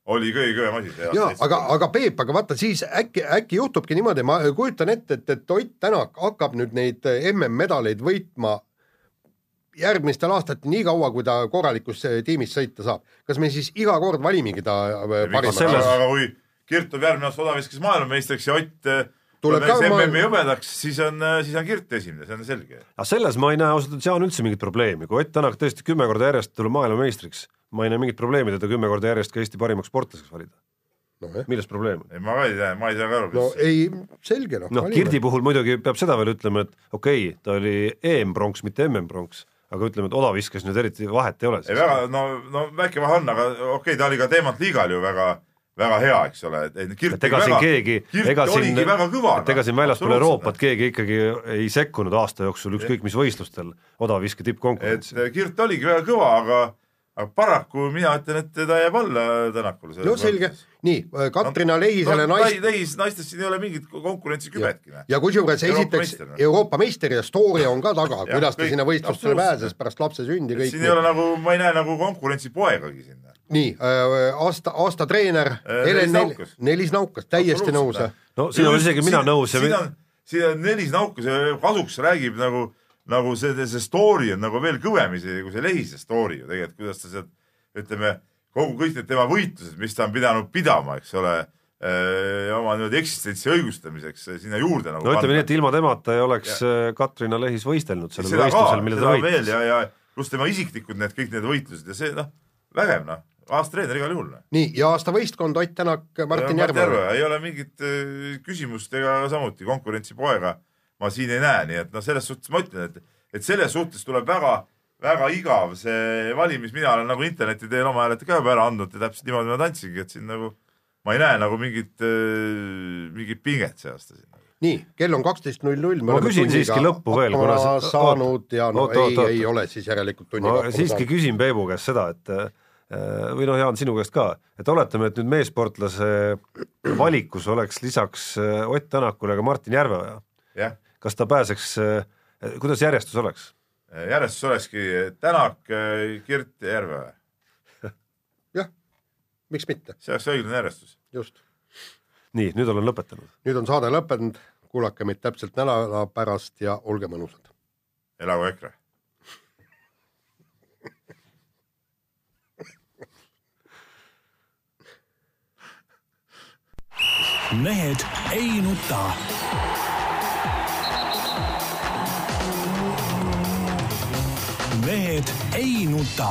oli kõige kõvem asi. jaa, aga, aga Peep, aga vaata siis äkki, äkki juhtubki niimoodi, ma kujutan ette, et, et Ott Tänak hakkab nüüd neid eh, MM-medaleid võitma järgmistel aastatel nii kaua, kui ta korralikus eh, tiimis sõita saab. kas me siis iga kord valimegi ta parimaks? aga kui Kirt tuleb järgmine aasta odaviskes maailmameistriks ja Ott tuleb ka MM-i hõbedaks, siis on, siis on Kirt esimene, see on selge. aga selles ma ei näe ausalt öeldes Jaan üldse mingit probleemi, kui Ott Tänak tõesti kümme korda järjest tuleb maailmameistriks, ma ei näe mingit probleemi teda kümme korda järjest ka Eesti parimaks sportlaseks valida no,. milles probleem? ei, ma ka ei tea, ma ei saa ka aru. no ei, selge noh. noh, Kirdi puhul muidugi peab seda veel ütlema, et okei okay,, ta oli EM-pronks, mitte MM-pronks aga ütleme, et odaviskes nüüd eriti vahet ei ole. ei väga, no, no väike vahe on, aga okei okay,, ta oli ka teemant liigal ju väga väga hea, eks ole, et Kirt et ega siin keegi, ega siin, et ega siin väljaspool Euroopat keegi ikkagi ei sekkunud aasta jooksul ükskõik mis võistlustel odaviske tippkonkurentsi. et Kirt oligi väga kõva, aga aga paraku mina ütlen, et ta jääb alla Tänakule. no selge, nii, Katrina no, Lehisele no, naist täis, naistest siin ei ole mingit konkurentsi kübetki. ja kusjuures esiteks Euroopa meister ja story on ka taga, kuidas ta sinna võistlustele pääses pärast lapse sündi kõik. siin ei ole nagu, ma ei näe nagu konkurentsi poegagi sinna nii äh, aasta, aasta treener äh, Helen Nel-, Nelis Naukas, täiesti nõus. no siin olen isegi mina nõus. siin on, Nelis Naukas kasuks räägib nagu, nagu see, see story on nagu veel kõvem isegi kui see Lehise story ju tegelikult, kuidas ta sealt ütleme, kogu kõik need tema võitlused, mis ta on pidanud pidama, eks ole oma niimoodi eksistentsi õigustamiseks sinna juurde nagu no ütleme nii, et ilma temata ei oleks ja. Katrina Lehis võistelnud sellel võistlusel, mille ta võitis. ja, ja pluss tema isiklikud need kõik need võitlused ja see noh, vägev noh, aastatreener igal juhul. Noh. nii, ja aasta võistkond Ott Tänak, Martin Järveoja. ei ole mingit küsimust ega samuti konkurentsipoega ma siin ei näe, nii et noh, selles suhtes ma ütlen, et, et selles suhtes tuleb väga, väga igav see valimis, mina olen nagu interneti teel oma hääled ka juba ära andnud ja täpselt niimoodi ma tantsingi, et siin nagu ma ei näe nagu mingit, äh, mingit pinget see aasta siin. Nii, kell on kaksteist null null. ma küsin siiski lõppu veel, kuna saanud ja no oot, ei, ei ole siis järelikult tunni ma siiski saanud. küsin Peebu käest seda, et äh, või noh, Jaan, sinu käest ka, et oletame, et nüüd meessportlase valikus oleks lisaks äh, Ott Tänakule ka Martin Järveoja. Yeah.. Kas ta pääseks, äh, kuidas järjestus oleks? järjestus olekski Tänak, Kirt ja Järveoja. jah, miks mitte. see oleks õiglane järjestus. just nii, nüüd olen lõpetanud. nüüd on saade lõppenud, kuulake meid täpselt nädala pärast ja olge mõnusad. elagu EKRE mehed ei nuta. Mehed ei nuta